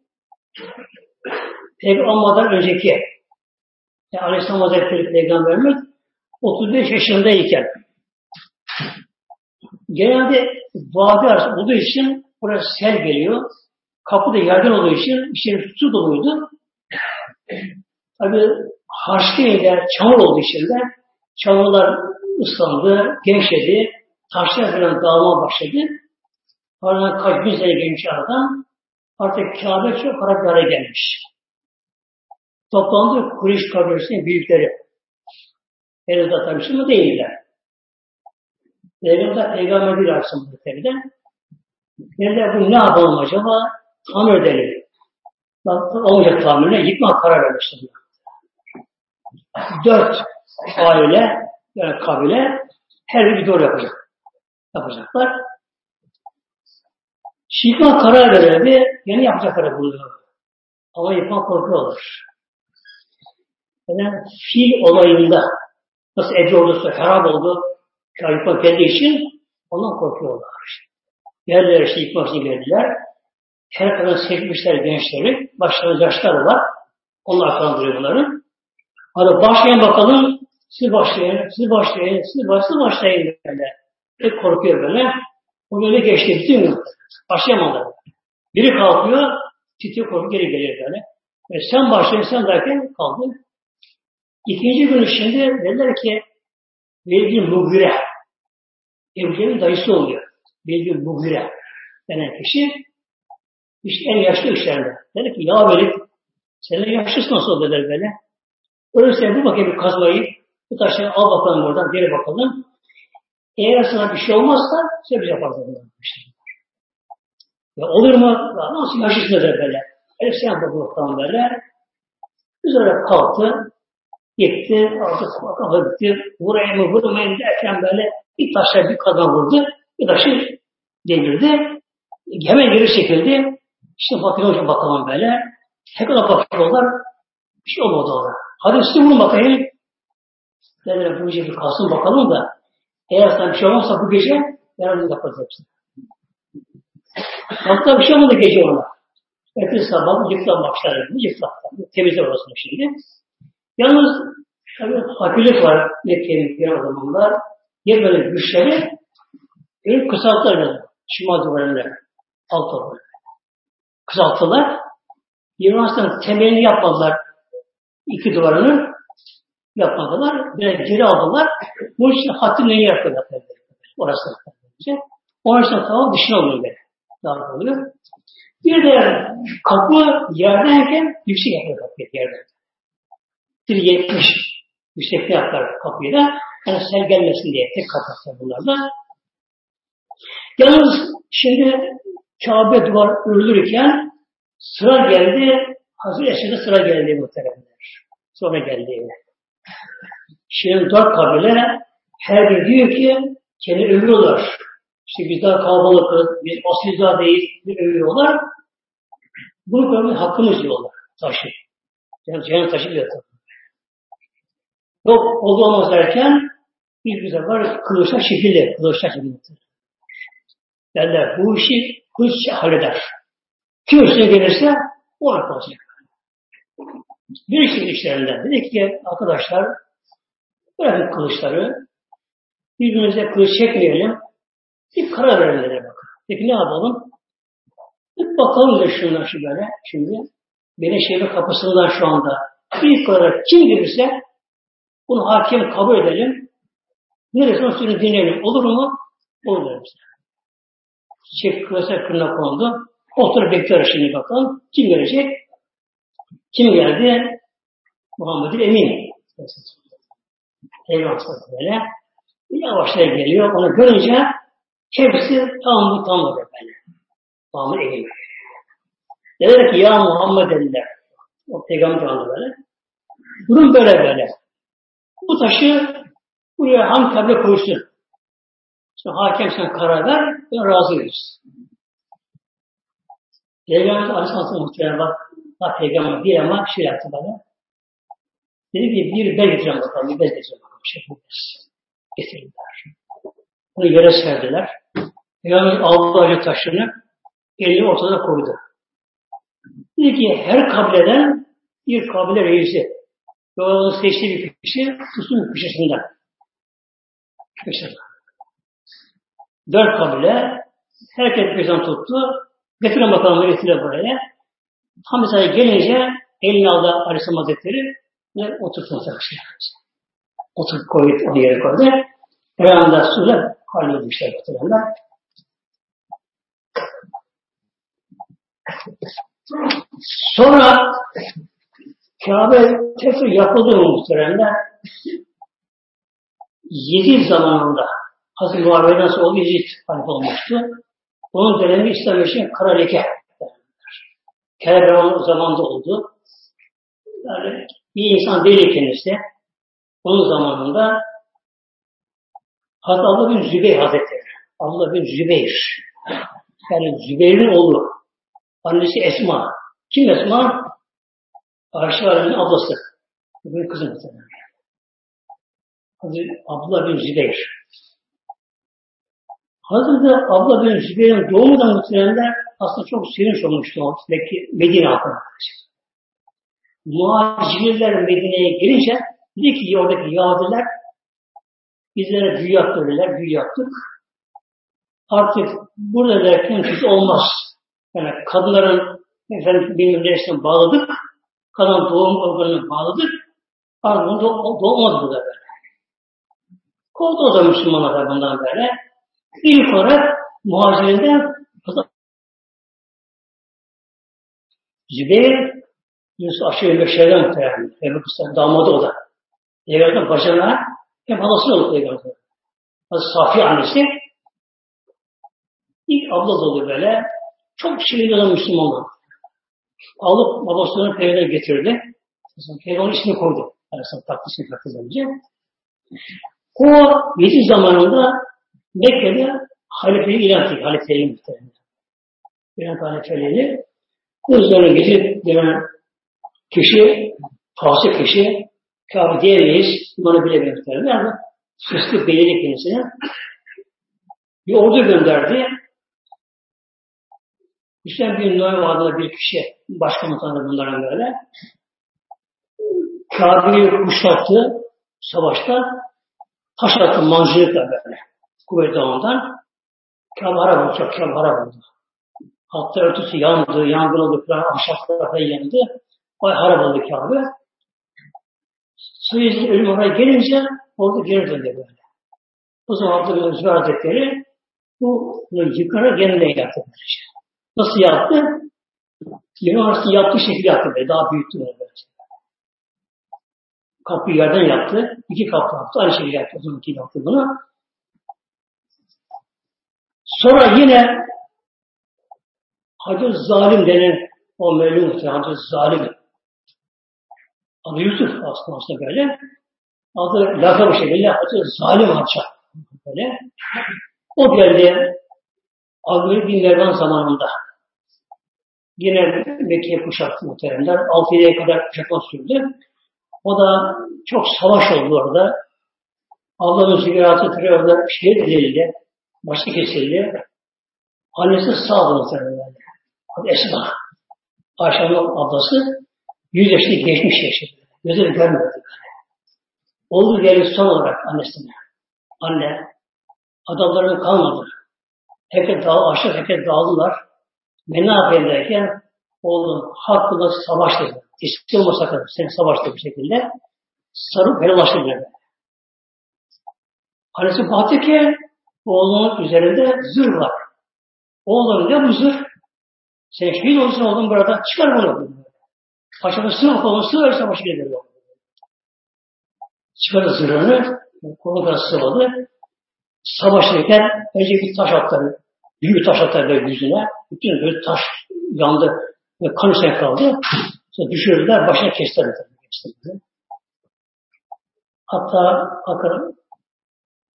peygamber olmadan önceki yani Aleyhisselam Hazretleri Peygamberimiz 35 yaşındayken genelde vadi arası olduğu için burası sel geliyor. Kapı da yerden olduğu için içeri su doluydu. Tabi harçlıyla çamur olduğu için de çamurlar ıslandı, gençledi, taşlar falan dağılmaya başladı. Aradan kaç bin sene geçmiş aradan artık Kabe çok hale gelmiş. Toplandı Kureyş kabilesinin büyükleri. Henüz de tabii şimdi değiller. Peygamber peygamber değil aslında tabii de. Dediler bu ne yapalım acaba? Tamir edelim. Olacak tamirine yıkma karar vermişler. Dört aile yani kabile her bir doğru yapacak. Yapacaklar. Şifa karar verildi, yeni yapacakları buluyor. Ama yıkma korkuyorlar. Yani fil olayında nasıl Ece ordusu harap oldu, yıkma geldiği için ondan korkuyorlar. Yerler işte yıkmak için geldiler. Her kadar sekmişler gençleri, başlarında yaşlar var. Onlar kandırıyor bunları. Hadi başlayın bakalım, siz başlayın, siz başlayın, siz başlayın, siz başlayın böyle. Hep korkuyor böyle. O böyle geçti, bütün gün. Başlayamadı. Biri kalkıyor, titriyor korku geri geliyor böyle. E sen başlayın, sen derken kaldı. İkinci gün şimdi dediler ki Velgül Mugire Ebu Cehil'in dayısı oluyor. Velgül Mugire denen kişi işte en yaşlı işlerinde. Dedi ki ya Velid sen yaşlısın nasıl dediler böyle. Öyleyse bu bakayım bir kazmayı bu taşı al bakalım buradan geri bakalım. Eğer sana bir şey olmazsa sen bir yaparız. Ya olur mu? Ya nasıl dediler böyle. Elif sen bakalım böyle. Üzerine kalktı. Gitti, artık kafa gitti, vurayım mı vurmayayım derken böyle bir taşla bir kadın vurdu, bir taşı devirdi. Hemen geri çekildi. İşte bakıyor hocam bakalım böyle. Tekrar bakıyorlar. Bir şey olmadı ona. Hadi size vurun bakayım. Dediler bu bir kalsın bakalım da eğer sana bir şey olmazsa bu gece yarın yaparız hepsini. Hatta bir şey olmadı gece ona. Ertesi sabah yıktan başlar. Yıktan. Temizler orasını şimdi. Yalnız tabi hakimlik var Mekke'nin diğer zamanlar. Ya böyle güçleri bir kısalttılar. Şimal duvarında. Alt olarak. Kısalttılar. Yunanistan'ın temelini yapmadılar. iki duvarını yapmadılar. Böyle geri aldılar. Bu için hatim neyi yapıyorlar? Orası. Onun için tamam dışına oluyor böyle. Daha oluyor. Bir de kapı yerdeyken yüksek yapıyor kapıyı yerden. 1.70 yüksekliğe yapar kapıyı da. Yani sel gelmesin diye tek kat bunlar da. Yalnız şimdi Kabe duvar örülürken sıra geldi, Hazreti Eşe'de sıra geldi muhteremler. Sonra geldi. Şimdi dört kabile her biri diyor ki kendi övüyorlar. İşte biz daha kalabalıkız, biz asil daha değil, bir övüyorlar. Bunu görmeyi hakkımız diyorlar. Taşı. Yani cennet taşı diyor tabii. Yok oldu olmaz derken bir güzel var kılıçla şekilli, kılıçla şekilli. Derler bu işi kılıç halleder. Kim üstüne gelirse o kalacak. Bir işin işlerinden dedi ki arkadaşlar bırakın kılıçları birbirimize kılıç çekmeyelim bir karar dedi bakın. Peki ne yapalım? Bir bakalım da şunlar şu böyle şimdi. Benim şehrin kapısından şu anda ilk olarak kim gelirse bunu hakem kabul edelim. Neresi usulü dinleyelim. Olur mu? Olur derim. Çiçek küresel kırına kondu. Oturup bekliyoruz şimdi bakalım. Kim gelecek? Kim geldi? Muhammed Emin. Peygamber böyle. Yavaşça geliyor. Onu görünce hepsi tam bu tam böyle böyle. Muhammed Emin. Dediler ki ya Muhammed dediler. O peygamber andı böyle. Durum böyle böyle. Bu taşı buraya ham kable koysun. Sonra hakem sen karar ver, ben razıyız. Peygamber Aleyhisselam muhtemelen bak, bak peygamber bir ama şey yaptı bana. Dedi ki bir bez getireceğim bakalım, bir bez getireceğim bakalım. Şey bu bez. Getirdiler. Bunu yere serdiler. Peygamber aldı acı taşını, elini ortada koydu. Dedi ki her kabileden bir kabile reisi ve onu seçtiği bir kişi tutsun kişisinden. Mesela. Dört kabile herkes birden tuttu. Getirin bakalım getirin buraya. Hamza'ya gelince elini aldı Aleyhisselam Hazretleri ve oturttu muhtemelen. Oturup koydu, onu yere koydu. Reyhan'da suyla halloldu işte muhtemelen. Sonra Kabe tekrar yapıldı muhteremler? Yezid zamanında Hazreti Muhammed'den sonra o Yezid halife olmuştu. Onun dönemi İslam için kara leke. O zamanda oldu. Yani bir insan değil kendisi. Onun zamanında Hazreti Allah bin Zübeyir Hazretleri. Allah bin Zübeyir. Yani Zübeyir'in oğlu. Annesi Esma. Kim Esma? Ayşe Aleyhisselam'ın ablası. Bugün kızım. Hazreti Abdullah bin Zübeyir. Hazreti Abdullah bin Zübeyir'in doğumundan muhtemelen aslında çok sevinç olmuştu o Medine halkına. Muhacirler Medine'ye gelince dedi ki oradaki Yahudiler bizlere büyü yaptırdılar, büyü yaptık. Artık burada derken hiç olmaz. Yani kadınların efendim bilmem bağladık. Kadın doğum organını bağladık. Ardından da doğmadı burada böyle. Kovdu o da Müslümanlar bundan böyle. İlk olarak muhacirinden Zübeyir Yusuf aşırı Beşer'den. Ebu Kısa damadı o da. Peygamber'den bacana hem halası oldu Peygamber. Safi annesi ilk abla oluyor böyle. Çok şirin olan Müslümanlar. Alıp babasını Peygamber'e getirdi. Peygamber ismini koydu. Arasında taktı ismini taktı önce. O Yedi zamanında Mekke'de halifeyi ilan etti. Halifeyi muhtemelen. İlan halifeliğini üzerine getirip gelen kişi, fasık kişi, Kabe diyemeyiz, imanı bile muhtemelen. Yani süslü belirli kendisine bir ordu gönderdi. Hüseyin bin Nuhay adında bir kişi, başkomutanı bunların böyle. Kabe'yi kuşattı savaşta. Taş attı mancınıkla böyle. Kuvvet Dağı'ndan. Kabe harap olacak, Kabe harap oldu. Hatta örtüsü yandı, yangın oldu falan, ahşaplar yandı. Vay harap oldu Kabe. Suizli ölüm oraya gelince orada geri döndü böyle. O zaman Abdülhamid Zübeyir Hazretleri bu yıkara yeniden yaptı. Nasıl yaptı? Yeni arası yaptığı şekilde yaptı böyle. Daha büyüttü böyle. Kapıyı yerden yaptı. iki kapı yaptı. Aynı şekilde yaptı. O zamanki yaptı bunu. Sonra yine Hacı Zalim denen o melun Hacı Zalim adı Yusuf aslında aslında böyle adı lakabı şekilde Hacı Zalim Hacı böyle o geldi Avni bin Mervan zamanında yine Mekke'ye kuşattı muhteremler. 6 yıla kadar kuşatma sürdü. O da çok savaş oldu orada. Allah'ın zikratı terörde şehit edildi. Başı kesildi. Annesi sağdı muhtemelen. Adı Esma. Ayşe'nin ablası yüz yaşını geçmiş yaşadı. Gözleri görmedi. Oldu geldi son olarak annesine. Anne, adamların kalmadı. Herkes dağ, aşağı herkes dağıldılar. Ben ne yapayım derken oğlum hakkında savaş dedi. İsmi olma sakın. Sen savaştı bir şekilde. Sarıp helallaştı böyle. Annesi baktı ki oğlunun üzerinde zırh var. Oğlum ne bu zırh? Sen şehit olsun oğlum burada. Çıkar bunu. Paşamı sığ kolunu sığ savaşı gelir. Çıkardı zırhını. Kolu da sıvadı. Savaşırken önce bir taş attı. Büyük taş böyle yüzüne. Bütün böyle taş yandı. Ve kan içine kaldı. Sonra düşürdüler, başına kestiler. kestiler. Hatta bakın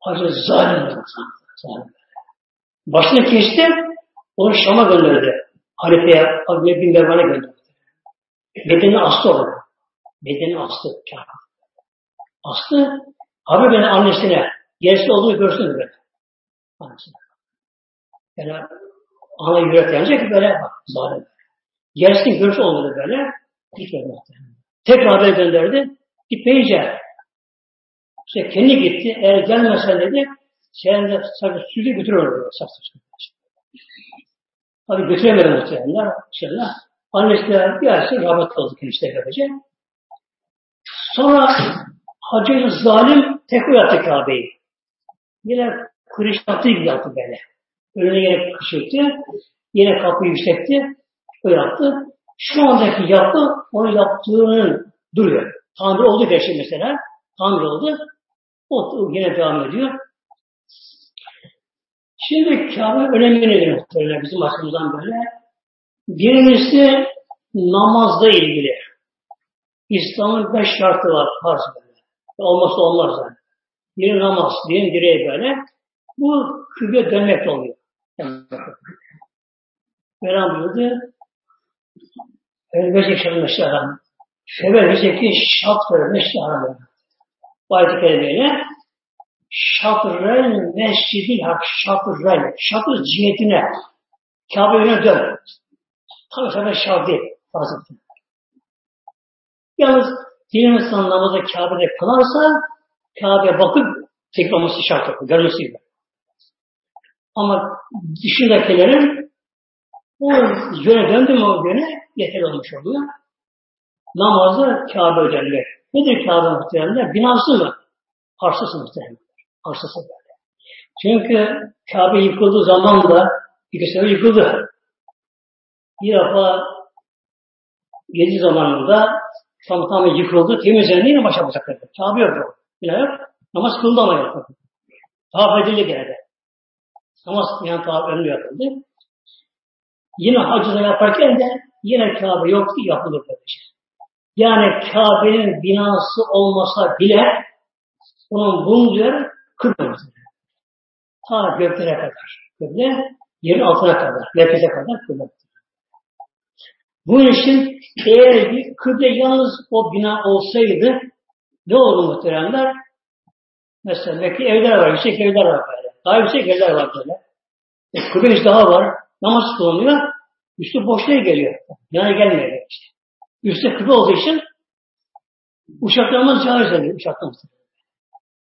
Hacı zalim Başını kesti, onu Şam'a gönderdi. Halife'ye, Halife'ye bin Mervan'a gönderdi. Bedenini astı orada. Bedenini astı. Astı. Abi beni annesine gerisi olduğunu görsün böyle. Annesine. Yani ana yürek böyle bak zalim. Gerisini görse olmadı böyle. Gitmedi muhtemelen. Tekrar haber gönderdi. Gitmeyince işte kendi gitti. Eğer gelmesen dedi de sadece süzü götürüyor. Tabi götüremedi muhtemelen. İnşallah. Annesi de bir sonra rahmet oldu kendisi de Sonra Hacı zalim tekrar yaptı Kabe'yi. Yine Kureyş yaptığı gibi yaptı böyle. Önüne yine kışırttı. Yine kapıyı yükseltti. O yaptı. Şu andaki yaptı, onu yaptığının duruyor. Tamir oldu gerçi mesela. Tamir oldu. O yine devam ediyor. Şimdi Kabe önemli nedir muhtemelen bizim açımızdan böyle? Birincisi namazla ilgili. İslam'ın beş şartı var farz böyle. Olmazsa olmaz yani. Bir namaz, bir direği böyle. Bu kıble dönmek oluyor. Mevlam buyurdu. Elbette şerri meşyaran. Şöyle bizdeki şatır meşyaran. Bu ayet-i kerimeyle şatrel mescidil hak şatrel şatır cihetine Kabe yöne dön. Tabi tabi şart değil. Yalnız dinimiz namazı Kabe'de kılarsa Kabe'ye bakıp tekrar şart yok. Görmesi gibi. Ama dışındakilerin o yöne döndü mü o yöne yeter olmuş oluyor. Namazı Kabe öderler. Nedir Kabe muhtemelenler? Binası mı? Arsası muhtemelen. Arsası böyle. Çünkü Kabe yıkıldığı zaman da iki sene yıkıldı. Bir defa gezi zamanında tam tam yıkıldı. Temizlendi yine başa başa kırdı. Kabe yok. Bina yok. Namaz kıldı ama yok. Tavaf edildi gene. Namaz yani tavaf önlü yapıldı. Yine hacını yaparken de yine Kabe yoktu yapılır kardeşim. Şey. Yani Kabe'nin binası olmasa bile onun bunun diyor 40 arasında. Ta göklere kadar. Kıble yerin altına kadar. Merkeze kadar kıble. Bunun için eğer bir kıble yalnız o bina olsaydı ne olur muhteremler? Mesela Mekke evler var, yüksek evler var böyle. Daha yüksek evler var böyle. E, kıble daha var. Namaz kılınıyor. Üstü boşluğa geliyor. Yani gelmiyor işte. Üstü kıble olduğu için uçaklarımız caiz ediyor. Uçaklarımız.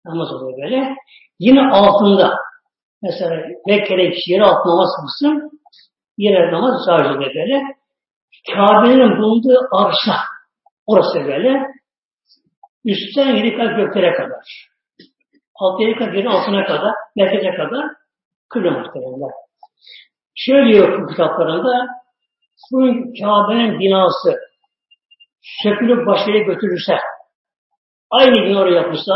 Namaz oluyor böyle. Yine altında mesela Mekke'de kişi yeri altında namaz kılsın yine namaz caiz oluyor böyle. Kabe'nin bulunduğu arşa orası böyle. Üstten yedi kat göklere kadar. Alt yedi kat altına kadar, merkeze kadar kıble muhtemelen. Şöyle diyor kitaplarında bu Kabe'nin binası sökülüp başka yere götürürse aynı gün oraya yapılsa,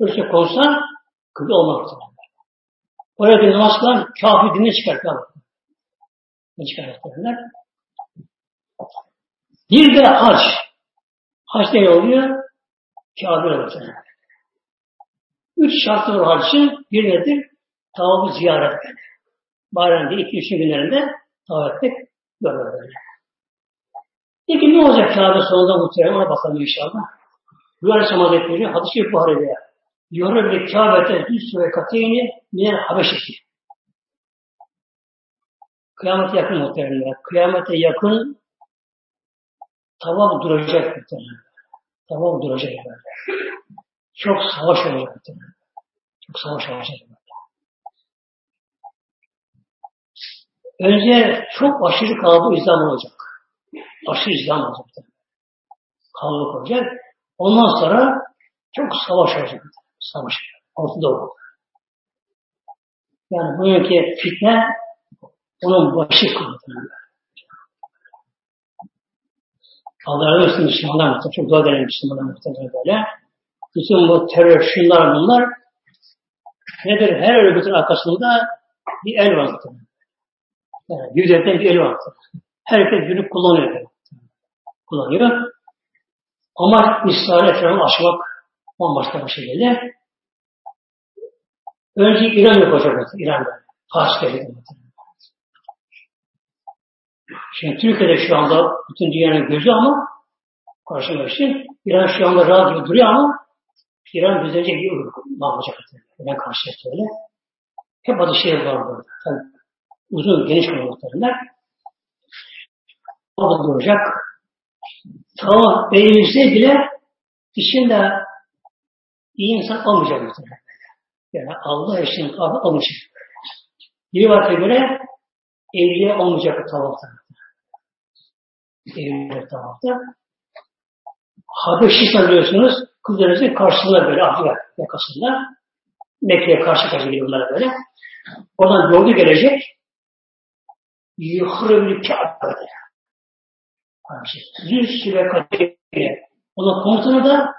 ölse konsa kıble olmaz. Oraya bir namaz kılan kafir dinle çıkar kafir. Ne çıkar derler? Bir de hac. Hac ne oluyor? Kafir oluyor. Üç şartı var hac için. Bir nedir? Tavafı ziyaret etmek. Bayramda iki, üç günlerinde tavaf ettik. Peki ne olacak Kabe sonunda muhtemelen ona bakalım inşallah. Bu Aleyhisselam Hazretleri hadis-i Buhari'de diyor bir Kabe'de düz rekateyni minel habeşeki. Kıyamete yakın muhtemelen. Kıyamete yakın tavaf duracak muhtemelen. Tavaf duracak böyle. Çok savaş olacak muhtemelen. Çok savaş olacak böyle. Önce çok aşırı kalabalık İslam olacak. Aşırı İslam olacak. Kalabalık olacak. Ondan sonra çok savaş olacak. Savaş. Ortada olur. Yani bugünkü fitne onun başı kıldı. Allah razı olsun Müslümanlar muhtemelen. Çok dua edelim Müslümanlar muhtemelen böyle. Bütün bu terör, şunlar bunlar nedir? Her örgütün arkasında bir el var. Yani yüzeyden bir el var. Herkes günü kullanıyor. Kullanıyor. Ama İsrail etrafını aşmak bambaşka bir şekilde. Önce İran yok hocam. İran'da. Fars geldi. Şimdi Türkiye'de şu anda bütün dünyanın gözü ama karşıma için İran şu anda gibi duruyor ama İran düzelecek bir bağlayacak. İran karşıya öyle. Hep adı şey var burada. Tabii uzun geniş muhabbetlerinde. O da duracak. Tamam beğenilse bile içinde iyi insan olmayacak muhtemelen. Yani Allah için kabul olmayacak. Bir vakte göre evliye olmayacak tavafta. Evliye tavafta. Habeşi sanıyorsunuz, kızlarınızın karşısında böyle Afrika yakasında. Mekke'ye karşı karşı gidiyorlar böyle. Oradan yolda gelecek. Yuhru bir kâbede. Yüz süre kaderiyle. Onun komutanı da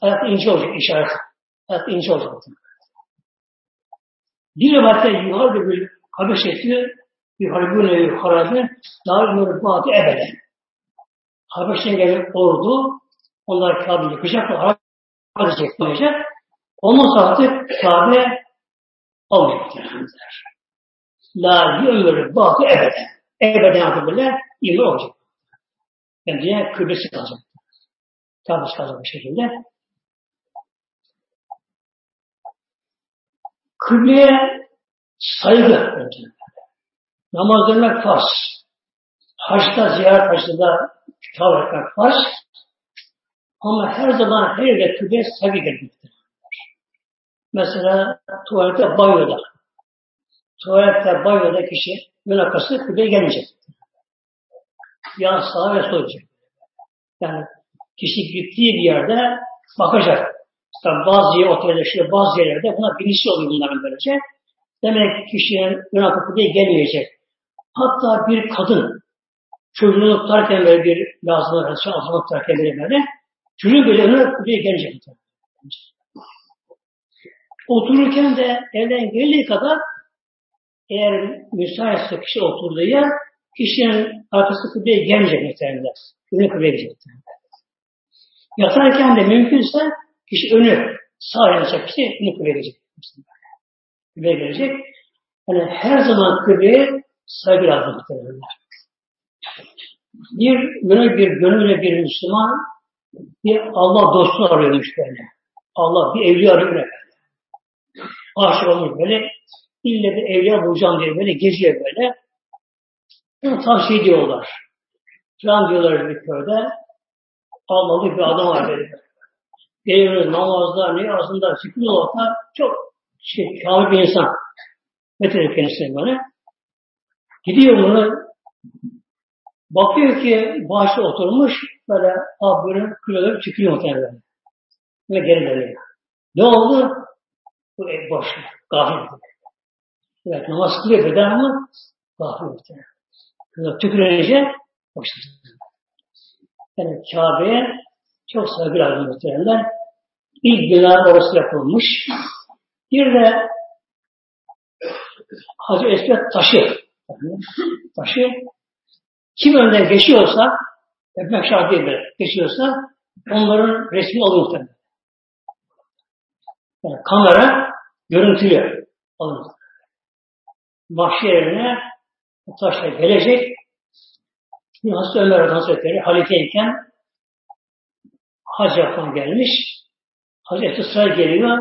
ayak ince olacak işaret. Ayak ince olacak. Bir rivayette yukarıda bir Habeş etti. Yuharibune yuharabe dar batı ebeden. Habeş'ten gelen ordu onlar Kabe'yi yıkacak, harap edecek, koyacak. Sonra artık Kabe olmayacak. La ömür batı ebeden. Ebeden artık böyle iman olacak. Yani dünya kıblesi kalacak. Kabe'si kalacak bir şekilde. Kıbleye saygı. Namaz demek farz. Haçta, ziyaret haçta tavır etmek farz. Ama her zaman her yerde kıbleye saygı gerekmektedir. Mesela tuvalette, banyoda. Tuvalette, banyoda kişi yön arkası kıbleye gelmeyecek. Ya sağa ve sola Yani kişi gittiği bir yerde bakacak. Tabi bazı otelde, şöyle bazı yerlerde buna bilinçli oluyor bunların böylece. Demek kişinin günah kapıya gelmeyecek. Hatta bir kadın çocuğunu tutarken böyle bir lazımlar, şey altına tutarken böyle böyle çocuğun böyle önüne kapıya gelecek. Otururken de evden geldiği kadar eğer müsaitse kişi oturduğu yer kişinin arkası kıbleye gelmeyecek muhtemelen. Önü kıbleye gelecek. Yatarken de mümkünse kişi önü sağ yanacak kişi önü kıbleye gelecek kıbleye gelecek. Yani her zaman kıbleye saygı lazım Bir böyle bir gönülle bir Müslüman bir Allah dostu arıyormuş böyle. Allah bir evliya arıyor böyle. Aşık olmuş böyle. İlle bir evliya bulacağım diye böyle geziyor böyle. Yani tavsiye ediyorlar. Falan diyorlar bir köyde. Allah'lı bir adam var böyle. Geliyor namazda, niyazında, zikri olarak çok şey, kamil bir insan. Metin kendisine böyle. Gidiyor bunu bakıyor ki başı oturmuş böyle böyle kiloları çıkıyor muhtemelen. Ve geri dönüyor. Ne oldu? Bu ev boş. Gafil. Evet namaz kılıyor beden ama gafil muhtemelen. Tükürünce başladı. Yani Kabe'ye çok saygı lazım muhtemelen. İlk bina orası yapılmış. Bir de Hacı Esmet taşı. taşı. Kim önden geçiyorsa, öpmek şart değil geçiyorsa onların resmi muhtemelen. Yani kamera görüntülü alır. Mahşerine o taşla gelecek. Hazreti Ömer Hazretleri halifeyken hac yapan gelmiş. Hazreti Sıra geliyor.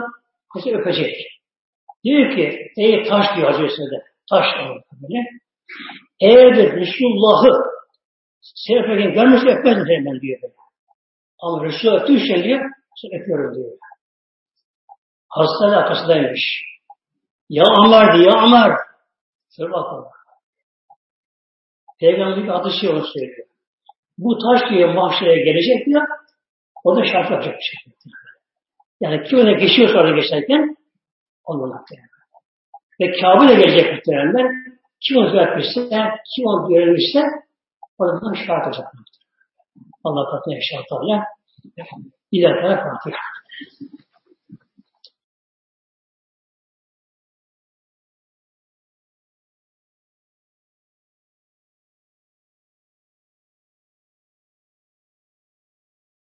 Hazreti öpecek. Diyor ki, ey taş diyor Hazreti taş böyle. Eğer de Resulullah'ı seni öperken görmüşse öpmezdim seni ben diyor. Ama Resulullah öptüğü için diyor, sen öpüyorum diyor. Hastane arkasındaymış. Ya Amar ya Amar. Söyle bakalım. Peygamberin adı şey onu söylüyor. Bu taş diyor mahşere gelecek diyor. O da şart yapacak bir şey. Yani kim öne geçiyorsa orada geçerken olmamakta yani. Ve Kabe'de gelecek muhtemelenler kim onu etmişse, kim onu görmüşse oradan şart olacak. Allah katına inşallah. İleride Fatiha.